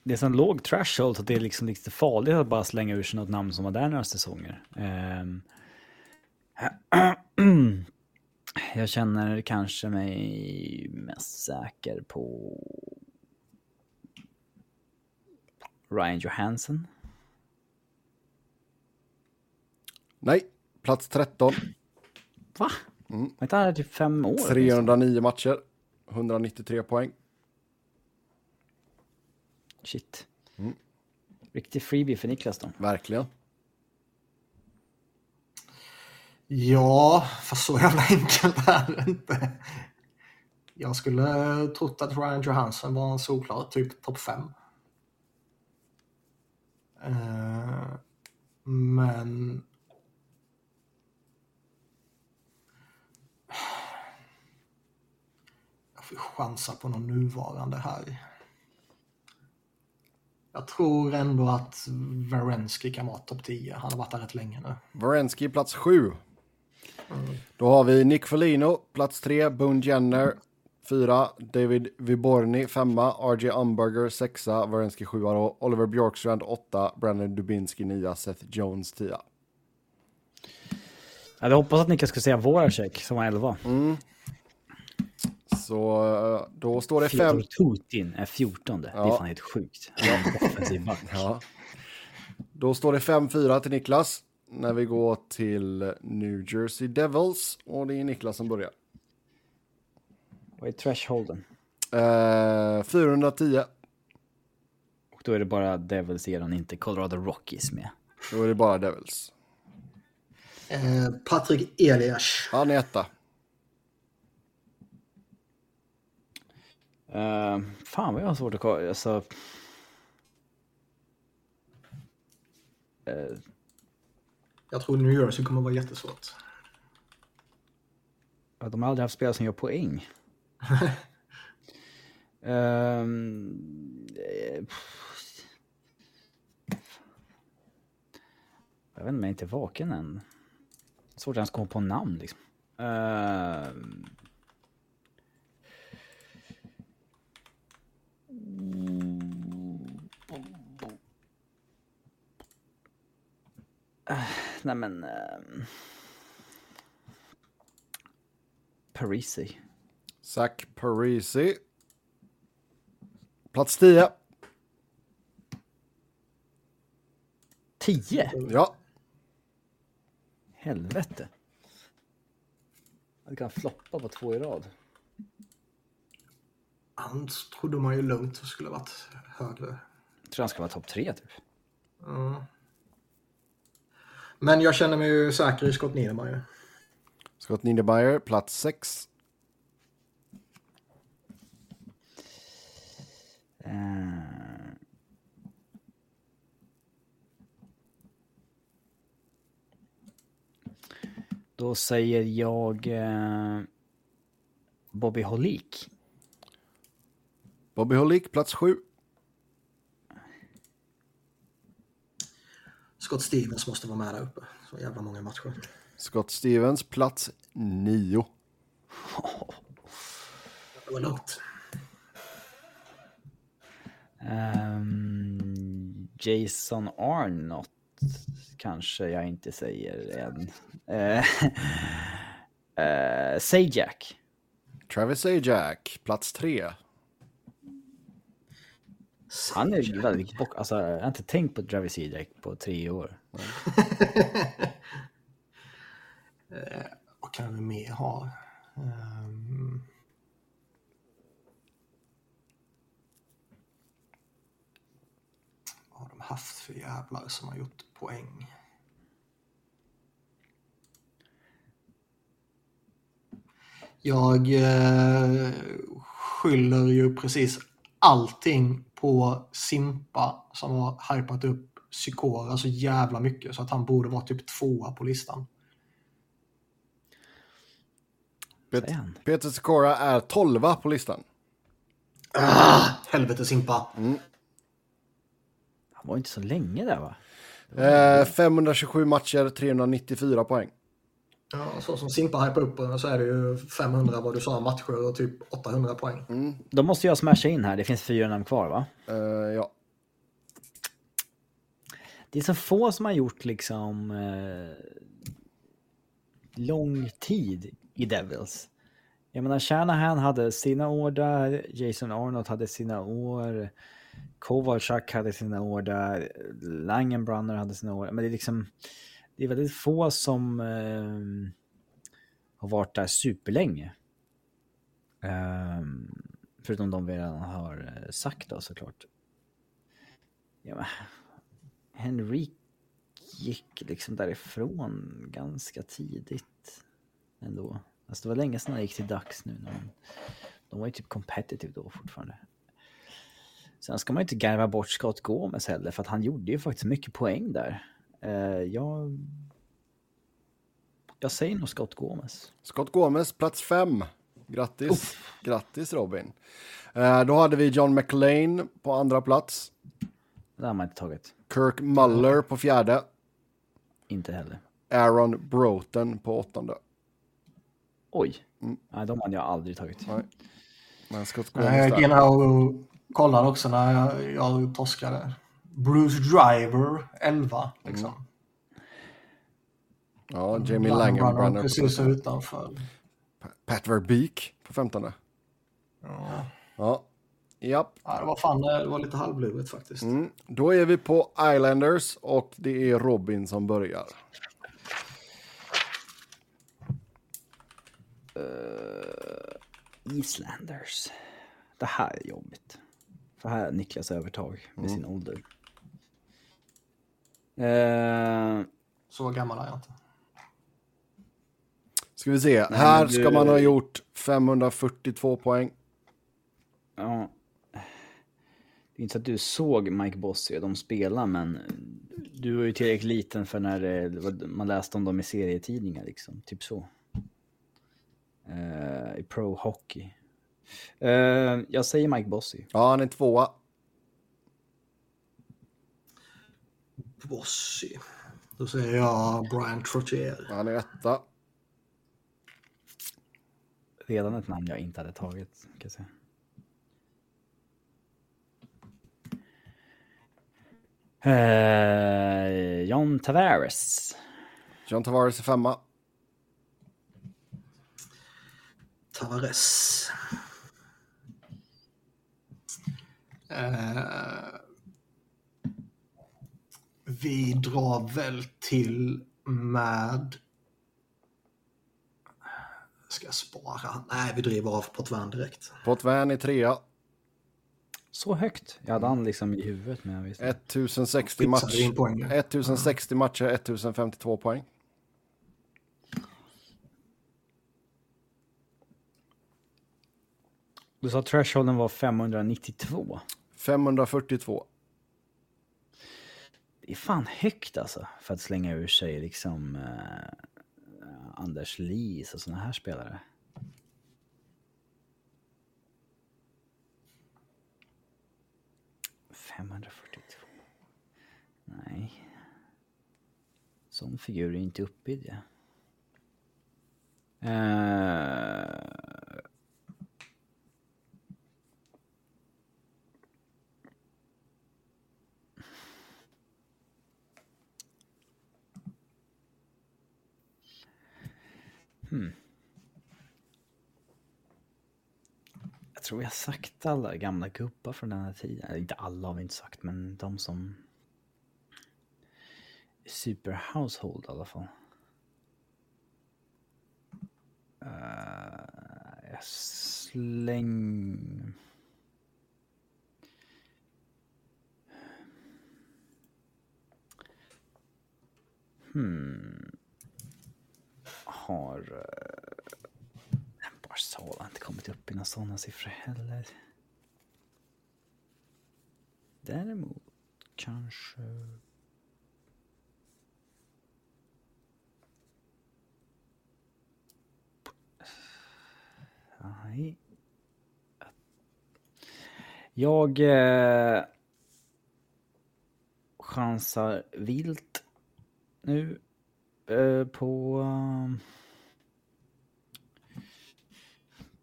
Det är sån låg threshold att det är liksom lite farligt att bara slänga ur sig något namn som var där några säsonger. Ehm. Jag känner kanske mig mest säker på Ryan Johansson. Nej, plats 13. Va? Mm. Var inte han typ fem år? 309 matcher. 193 poäng. Shit. Riktig freebie för Niklas då. Verkligen. Ja, fast så jävla enkelt är det inte. Jag skulle trott att Ryan Johansson var en solklar typ topp 5. Eh, men... Jag får chansa på någon nuvarande här. Jag tror ändå att Varensky kan vara topp 10. Han har varit där rätt länge nu. Varensky plats 7. Då har vi Nick Folino, plats 3. Boone Jenner, Fyra, David Viborny. Femma, RJ Umberger. Sexa, Wierenski. Sjua då. Oliver Bjorkstrand. Åtta, Brandon Dubinski. Nia, Seth Jones. Tia. Jag hade hoppats att Niklas skulle säga Voracek som var 11. Så eh, då står det fem... Tutin är 14. Det är Ja. fan helt sjukt. Ja. Offensiv back. Ja. Då står det 5-4 till Niklas. När vi går till New Jersey Devils. Och det är Niklas som börjar. Vad är thresholden? Eh, 410. Och då är det bara Devils eran, inte Colorado Rockies med. Då är det bara Devils. Eh, Patrik Elias. Han är etta. Uh, fan vad jag har svårt att kolla. Alltså... Eh, Jag tror New Jersey kommer vara jättesvårt. ja, de har aldrig haft spelare som gör poäng. Eh, jag vet inte om jag inte är vaken än. Svårt att ens komma på namn liksom. Eh, Nej men... ehm, Parisi. Zach Parisi. Plats 10. 10? Ja. Helvete. Jag kan floppa på två i rad. Han trodde man ju lugnt skulle varit högre. Jag tror han ska vara topp tre typ. Men jag känner mig ju säker i Scott Niedermayer. Scott Niedermayer, plats 6. Eh. Då säger jag eh, Bobby Holik. Bobby Holik, plats 7. Scott Stevens måste vara med där uppe. Så jävla många matcher. Scott Stevens, plats 9. Det var lugnt. Ehm, Jason Arnott kanske jag inte säger än. Uh, uh, Sajak. Travis Sajak, plats 3. Han är ju väldigt bock. Alltså, jag har inte tänkt på Travis Sajak på tre år. Vad kan vi mer ha? Ehm, vad har de haft för jävlar som har gjort poäng? Jag eh, skyller ju precis allting på Simpa som har hypat upp Sykora så jävla mycket så att han borde vara typ tvåa på listan. Pet-. Peter Sikora är 12 på listan. Ah, helvete Simpa. Han var inte så länge där va? Eh, 527 matcher, 394 poäng. Ja, så som Simpa hypar upp den så är det ju 500 vad du sa matcher och typ 800 poäng. Då måste jag smasha in här. Det finns fyra namn kvar va? Eh, ja. Det är så få som har gjort liksom eh, lång tid i Devils. Jag menar, Shanahan hade sina år där, Jason Arnold hade sina år, Kovalchuk hade sina år där, Langenbrunner hade sina år. Men det är liksom, det är väldigt få som eh, har varit där superlänge. Eh, förutom de vi redan har eh, sagt då såklart. Ja, men, Henrik gick liksom därifrån ganska tidigt ändå. Alltså det var länge sedan han gick till Dax nu. när De, de var ju typ competitive då fortfarande. Sen ska man ju inte garva bort Scott Gomez heller för att han gjorde ju faktiskt mycket poäng där. Uh, jag... Jag säger nog Scott Gomez. Scott Gomez, plats 5. Grattis. Grattis Robin. Eh, då hade vi John McLean på andra plats. Det har man inte tagit. Kirk Muller på fjärde. Inte heller. Aaron Broughton på åttonde. Oj. Nej, de hade jag aldrig tagit. Nej. Men Scott Jag Grimes gick in här och kollade också när jag, jag torskade. Bruce Driver 11. Liksom. Ja, Jamie Langenbrunner. Precis utanför. Pat Verbeek på 15. Ja. Ja. Japp. Ja, det var fan det var lite halvlurigt faktiskt. Mm. Då är vi på Islanders och det är Robin som börjar. Islanders. Det här är jobbigt. För här är Niklas övertag med sin ålder. Eh, Så gammal är jag inte. Ska vi se. Nej, Här men ska du- man ha gjort 542 poäng. ja. Det är inte så att du såg Mike Bossy och de spelar, men du var ju tillräckligt liten för när det, man läste om dem i serietidningar liksom. Typ så. Eh, I pro hockey. Eh, jag säger Mike Bossy. Ja, han är tvåa. Bossy. Då säger jag Brian Trottier. Han är etta. Redan ett namn jag inte hade tagit, kan jag säga. Eh, John Tavares. John Tavares är femma. Tavares. Eh, vi drar väl till med... Ska jag spara? Nej, vi driver av Potvin direkt. Potvin är trea. Så högt. Jag hade han liksom i huvudet, men jag visste 1060 Fixade in matcher. poäng. 1060 matcher, 1052 poäng. Du sa att thresholden var 592. 542. Det är fan högt alltså, för att slänga ur sig liksom eh, Anders Lis och såna här spelare. ...542. Nej. Sån figur är inte uppe i det. Eh, Mm. Jag tror jag har sagt alla gamla gubbar från den här tiden. Inte alla har vi inte sagt, men de som... Super Household i alla fall. Uh, jag släng... Hmm. Har... Eh, Barcelona har inte kommit upp i några sådana siffror heller. Däremot kanske... Nej. Jag eh, chansar vilt nu eh, på... Um,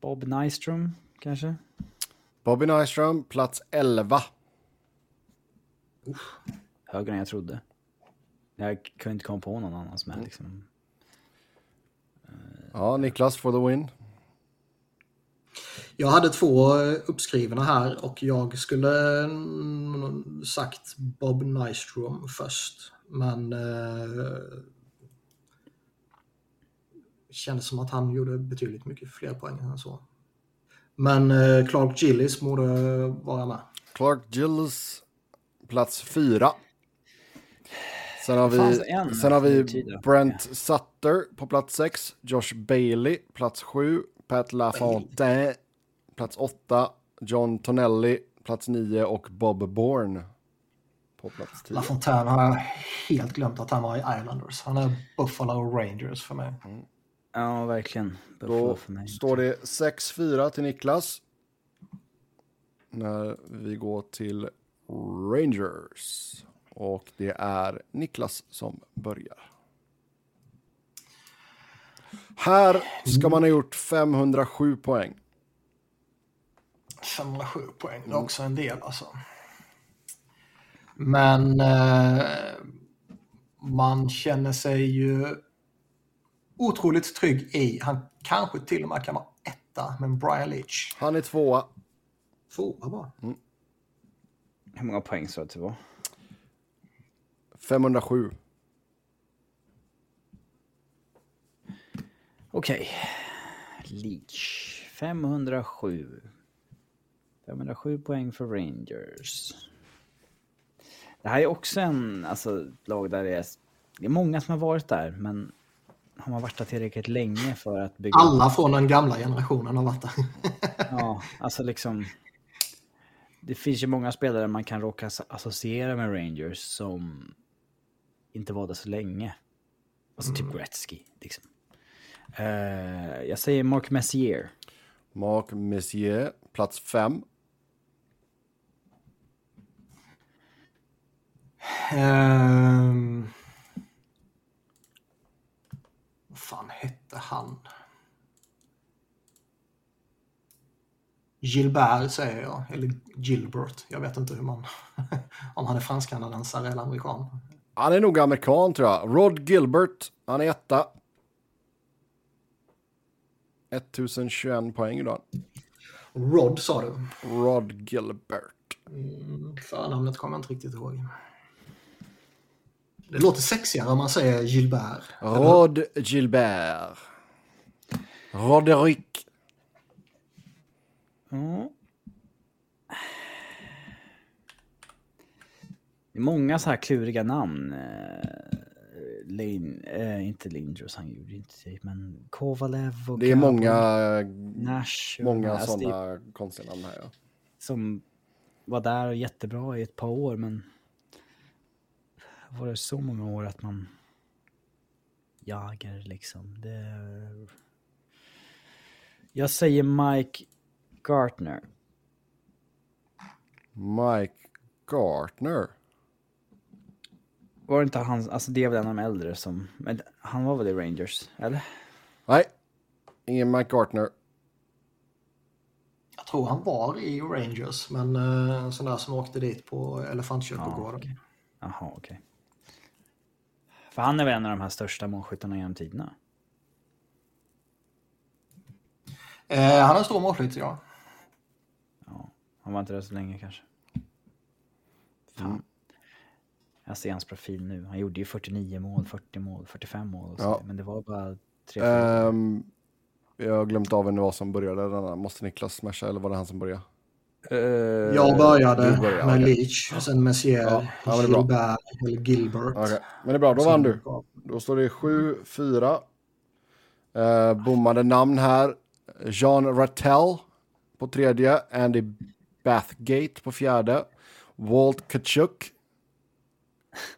Bob Nyström, kanske? Bobby Nyström, plats 11. Högre än jag trodde. Jag kunde inte komma på någon annan som är liksom... Ja, Niklas for the win. Jag hade två eh, uppskrivna här och jag skulle mm, sagt Bob Nystrom först. Men eh, kändes som att han gjorde betydligt mycket fler poäng än så. Men eh, Clark Gillis borde vara med. Clark Gills, plats 4. Sen har vi, en sen har vi. Brent Sutter på plats 6. Josh Bailey, plats 7. Pat LaFontaine, plats 8. John Tonelli, plats 9. Och Bob Bourne på plats 10. LaFontaine har jag helt glömt att han var i Islanders. Han är Buffalo Rangers för mig. Ja, verkligen. Då för mig. står det 6-4 till Niklas. När vi går till Rangers. Och det är Niklas som börjar. Här ska man ha gjort 507 poäng. 507 poäng, det är också en del alltså. Men eh, man känner sig ju otroligt trygg i, han kanske till och med kan vara etta, men Brian Leach. Han är tvåa. Tvåa bara. Hur många poäng sa du att det var? 507. Okej. Leach. 507. 507 poäng för Rangers. Det här är också en alltså, lag där det är, det är många som har varit där, men har man varit där tillräckligt länge för att bygga Alla från den gamla generationen har varit där. Ja, alltså liksom. Det finns ju många spelare man kan råka asso- associera med Rangers som inte var där så länge. Alltså typ Gretzky. Liksom. Eh, jag säger Mark Messier. Mark Messier, plats fem. Ehm... Vad fan hette han? Gilbert säger jag, eller Gilbert. Jag vet inte hur man... om han är fransk-kanadensare eller amerikan. Han är nog amerikan tror jag. Rod Gilbert, han är etta. 1021 poäng idag. Rod sa du. Rod Gilbert. Förnamnet kommer jag inte riktigt ihåg. Det låter sexigare om man säger Gilbert. Rod Gilbert. Roderick. Ja. Det är många så här kluriga namn. Lane, eh, inte Lindros, han gjorde inte det, men Kovalev och Det är Gabor, många, Nash. många sådana konstiga namn här. Ja. Som var där och jättebra i ett par år, men var det så många år att man jagar liksom. Det... Jag säger Mike Gartner. Mike Gartner. Var det inte han, alltså det är väl en av de äldre som, men han var väl i Rangers, eller? Nej, ingen Mike Gartner. Jag tror han var i Rangers, men uh, sån där som åkte dit på elefantkyrkogården. Jaha, okej. För han är väl en av de här största målskyttarna genom tiderna? Eh, han är en stor målskytt, ja. Ja, han var inte där så länge kanske. Fan. Jag ser hans profil nu. Han gjorde ju 49 mål, 40 mål, 45 mål. Och så, Ja. Men det var bara tre. Um, jag har glömt av vem det var som började denna. Måste Niklas smasha eller var det han som började? Jag började började, med okej. Leach, sen Messier, Ja, ja. Gilbert eller Gilbert. Okej, men det är bra. Då vann du. Då står det 7-4. Uh, bommade namn här. Jean Rattell på tredje. Andy Bathgate på fjärde. Walt Kachuk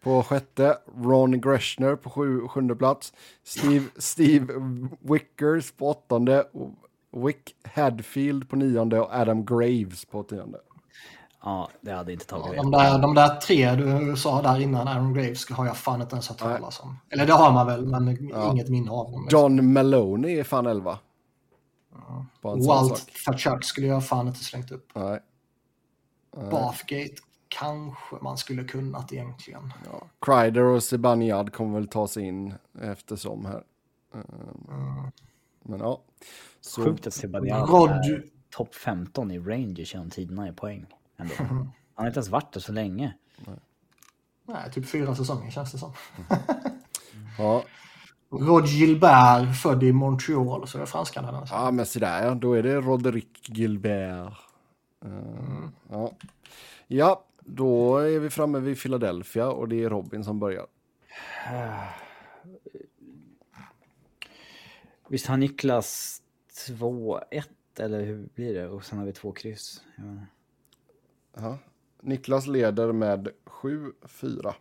på sjätte. Ron Greschner på sju, sjunde plats. Steve, Steve Wickers på åttonde. Wick Hadfield på nionde och Adam Graves på tionde. Ja, det hade inte tagit De det. där, de där tre du sa där innan, Aaron Graves, har jag fan inte ens hört talas om. Eller det har man väl, men inget minne av dem. John Maloney är fan elva. Sån Walt sak. Fachuk skulle jag fan inte slängt upp. Nej. Bathgate kanske man skulle kunnat egentligen. Ja. Kreider och Zibanejad kommer väl ta sig in eftersom här. Ehm, Men ja. Så, Sjukt att Rod- är topp 15 i Rangers genom tiderna i poäng. Ändå. Han har inte ens varit där så länge. Nej, typ fyra säsonger känns det som. ja. Rod Gilbert, född i Montreal, så är det fransk-kanadensare. ja, men sådär ja. Då är det Roderick Gilbert. Ehm, ja. ja, då är vi framme vid Philadelphia och det är Robin som börjar. Visst har Niklas 2-1 eller hur blir det? Och sen har vi två kryss. Ja. Niklas leder med 7-4.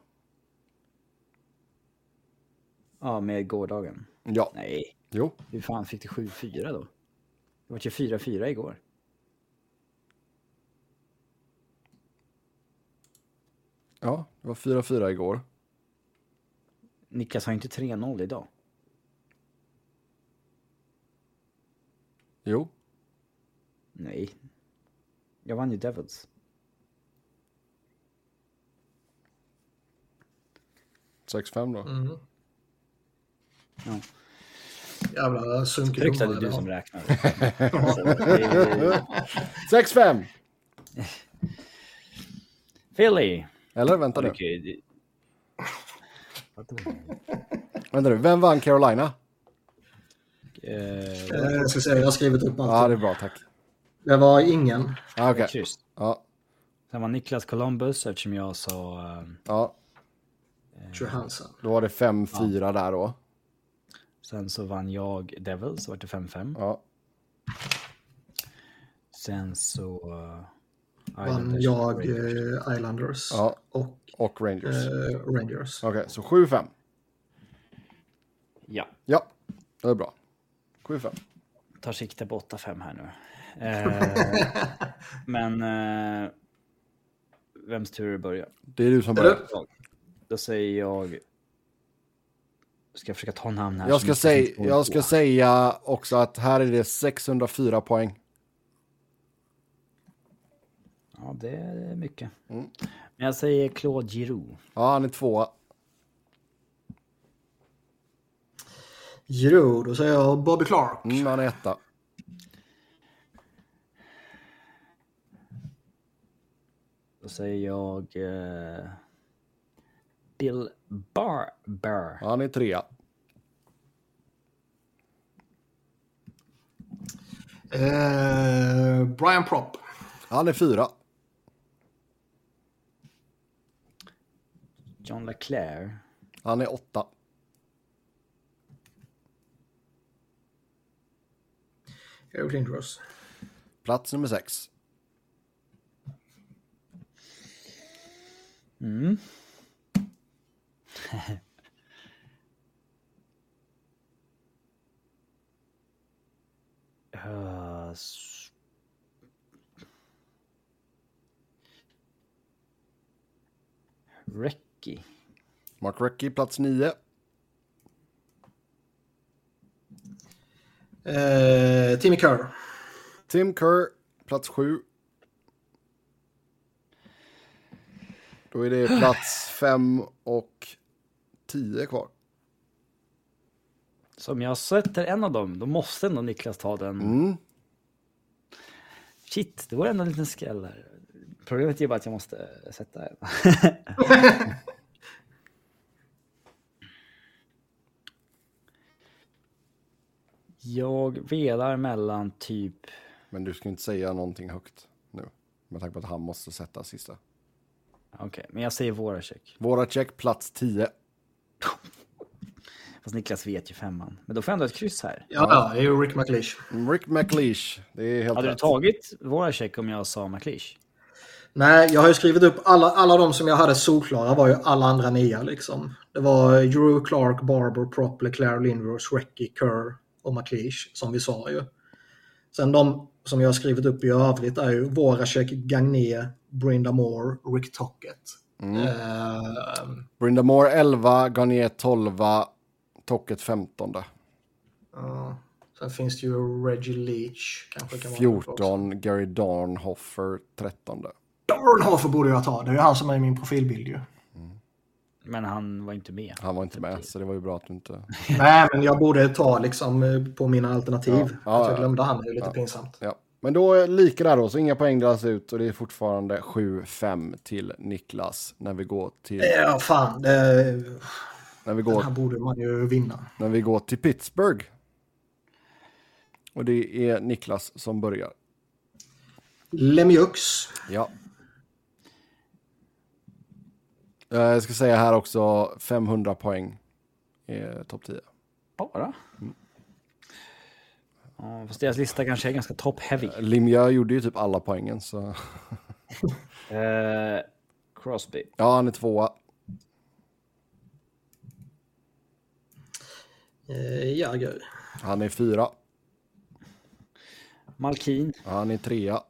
ja, med gårdagen. Ja, Nej, jo. hur fan fick du 7-4 då? Det var ju 4-4 igår. Ja, det var 4-4 igår. Niklas har inte 3-0 idag. Jo. Nej. Jag vann ju Devils. 6-5 då. Mm. Ja. Jävla sunkig Tryckt att det är du som räknar. Så det är- 6-5! Philly. Eller vänta nu. Vänta nu. Vem vann Carolina? Eh, Eh, Jag ska se, jag har skrivit upp allt. Ja, det är bra. Tack. Det var ingen. Ja, Okej. kryss. Ja, Sen var Niklas Columbus eftersom jag sa... eh, ja. Johansson. Då var det 5-4 där då. sen så vann jag Devils, så var det 5-5. Ja. Sen så... Uh, Vann jag eh, Islanders Ja. och Och Rangers. eh, Rangers. Okej, så 7-5. Ja, Ja, det är bra. 7-5. tar sikte på 8-5 här nu. Eh, men... Eh, vems tur är det att börja? Det är du som börjar. Då säger jag... Ska jag försöka ta namn här? Jag ska, finns jag ska säga också att här är det 604 poäng. Ja, det är mycket. Mm. Men jag säger Claude Giroux. Ja, han är tvåa. Jo, då säger jag Bobby Clark. Mm, han är etta. Då säger jag... Eh, Bill Barber. Han är trea. Eh, Brian Propp. Han är fyra. John LeClaire. Han är åtta. Eric Lindros. Plats nummer sex. Mm. Uh, Recky. Mark Recchi, plats nio. Eh, Timmy Kerr. Tim Kerr, plats sju. Då är det plats fem och tio kvar. Så om jag sätter en av dem, då måste ändå Niklas ta den. Mm. Shit, det var ändå en liten skräll där. Problemet är bara att jag måste sätta en. jag velar mellan typ... Men du ska inte säga någonting högt nu. Med tanke på att han måste sätta sista. Okej, men jag säger Voracek. Våra check, plats tio. Fast Niklas vet ju femman. Men då får jag ändå ett kryss här. Ja, ja, det är ju Rick McLeish. Rick McLeish, det är helt Hade du rätt. tagit Voracek om jag sa McLeish? Nej, jag har ju skrivit upp alla, alla de som jag hade solklara var ju alla andra nia liksom. Det var Drew Clark, Barber, Prop, Leclerc, Lindros, Recky, Kerr och McLeish som vi sa ju. Sen de som jag har skrivit upp i övrigt är ju Voracek, Gagné, Brinda Moore, Rick Tocket. Eh, Brynda Moore 11, Garnier 12, Tocket 15. ja. sen finns det ju Reggie Leach. Kanske kan vara med också. 14, Gary Darnhoffer 13. Dornhofer borde jag ta. Det är ju han som är i min profilbild ju. Men han var inte med. Han var inte med, så det var ju bra att du inte... Nej, men jag borde ta liksom eh, på mina alternativ. Ja, ja, att jag ja. glömde han är ju lite pinsamt. Ja. Men då är lika där då, så inga poäng delas ut och det är fortfarande 7-5 till Niklas när vi går till, Ja, fan. Det, när vi den här går, borde man ju vinna. när vi går till Pittsburgh. Och det är Niklas som börjar. Lemieux. Ja. Eh, Jag ska säga här också 500 poäng är topp 10. Bara? Ja, fast deras lista kanske är ganska top-heavy. Limja gjorde ju typ alla poängen så Eh, Crosby. ja, han är tvåa. Eh, Jagger. Han är fyra. Malkin. Han är trea.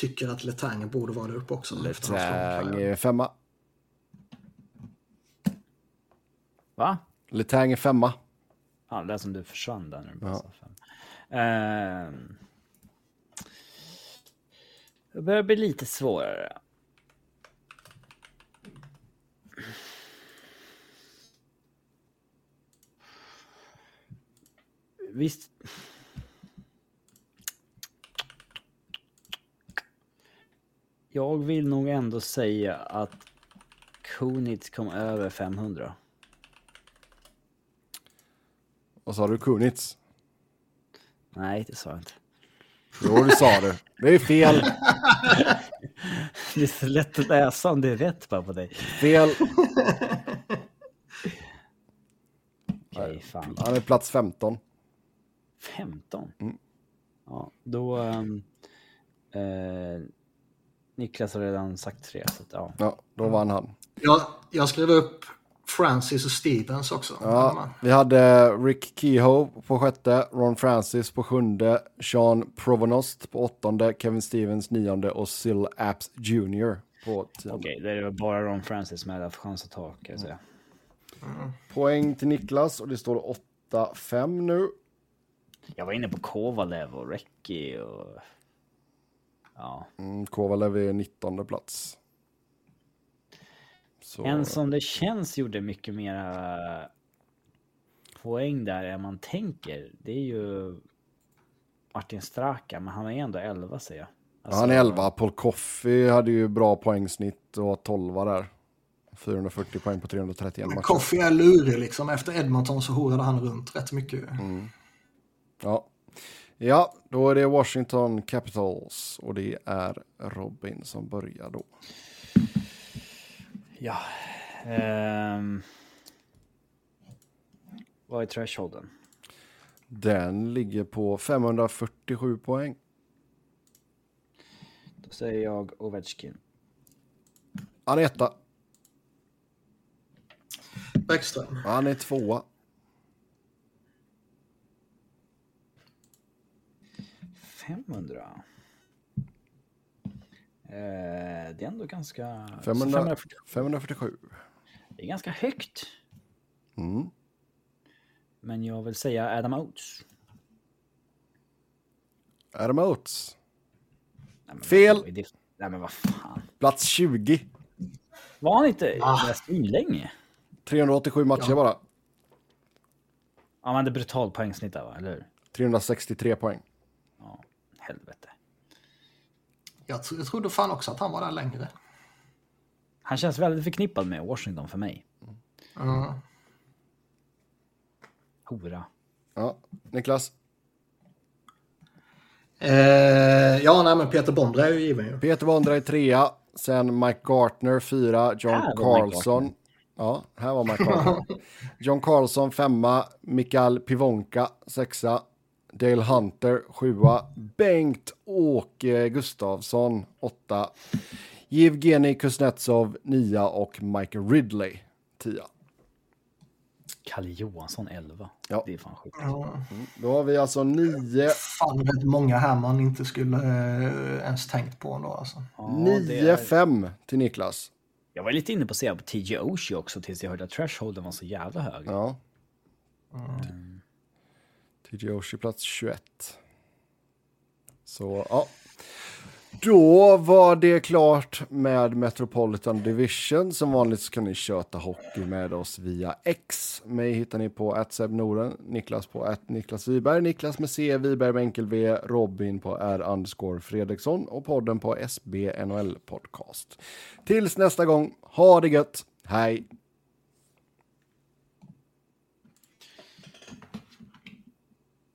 Tycker att Letang borde vara där uppe också. Letang femma. Va? Letang är femma. Ja, det är som du försvann där nu. Ja. Bästa fem. Ehm. det börjar bli lite svårare. Visst. Jag vill nog ändå säga att Kunitz kom över 500. Vad sa du? Kunitz? Nej, det sa jag inte. Jo, det sa du. Det är fel. Det är så lätt att läsa om det är rätt bara på dig. Fel. Okej, fan. Han är plats 15. 15? Mm. Ja, då... ehm, eh, Niklas har redan sagt tre, så att, ja. Ja, då vann han. Jag, jag skrev upp Francis och Stevens också. Ja, vi hade Rick Kehoe på sjätte, Ron Francis på sjunde, Sean Provonost på åttonde, Kevin Stevens nionde och Syl Apps Jr. på tionde. Okej, det är bara Ron Francis som hade haft chans att ta, kan jag säga. Poäng till Niklas och det står 8-5 nu. Jag var inne på Kovalev och Recki och... Ja. Mm, Kovalev är 19 plats. Så, En som det känns gjorde mycket mera poäng där än man tänker. Det är ju Martin Straka, men han är ändå 11 säger jag. ja, Alltså, han är 11. Paul Coffey hade ju bra poängsnitt och var 12 där. 440 poäng på 331 matcher. Coffee är lurig liksom. Efter Edmonton så horade han runt rätt mycket. Ja. Ja, då är det Washington Capitals och det är Robin som börjar då. Ja. Ehm. Vad är thresholden? Den ligger på 547 poäng. Då säger jag Ovechkin. Han är etta. Bäckström. Han är tvåa. 500. Eh, det är ändå ganska... 500, 540. 547. Det är ganska högt. Mm. Men jag vill säga Adam Oates. Adam Oates. Nej, men Fel. vad- det- Nej men vad fan. Plats 20. Var han inte Ah. länge? 387 matcher bara. Ja, men det brutalt poängsnitt där va, eller hur? 363 poäng. Helvete. Jag, tro, jag trodde fan också att han var där längre. Han känns väldigt förknippad med Washington för mig. Mm. Hora. Ja, Niklas. Eh, ja, nej, men Peter Bondra är ju given ju. Peter Bondra är trea. Sen Mike Gartner fyra. John Carlson. Ja, här var Mike Gartner. John Carlson femma. Mikael Pivonka sexa. Dale Hunter sjua. Bengt Åke Gustafsson åtta. Jevgenij Kuznetsov nia och Mike Ridley tia. Kalle Johansson 11. Ja. Det är fan sjukt. Ja. Då har vi alltså nio, Fan, rätt många här man inte skulle eh, ens tänkt på ändå alltså. Ja, det nio är... fem till Niklas. Jag var lite inne på att säga på TJ Oshie också tills jag hörde att thresholden var så jävla hög. Ja. TJ Oshie plats 21. Så ja. Då var det klart med Metropolitan Division. Som vanligt så kan ni köta hockey med oss via X. Mig hittar ni på att Noren, Niklas på att Niklas Wiberg, Niklas med C, Wiberg med enkel V, Robin på R underscore Fredriksson och podden på SB NHL Podcast. Tills nästa gång, ha det gött, hej!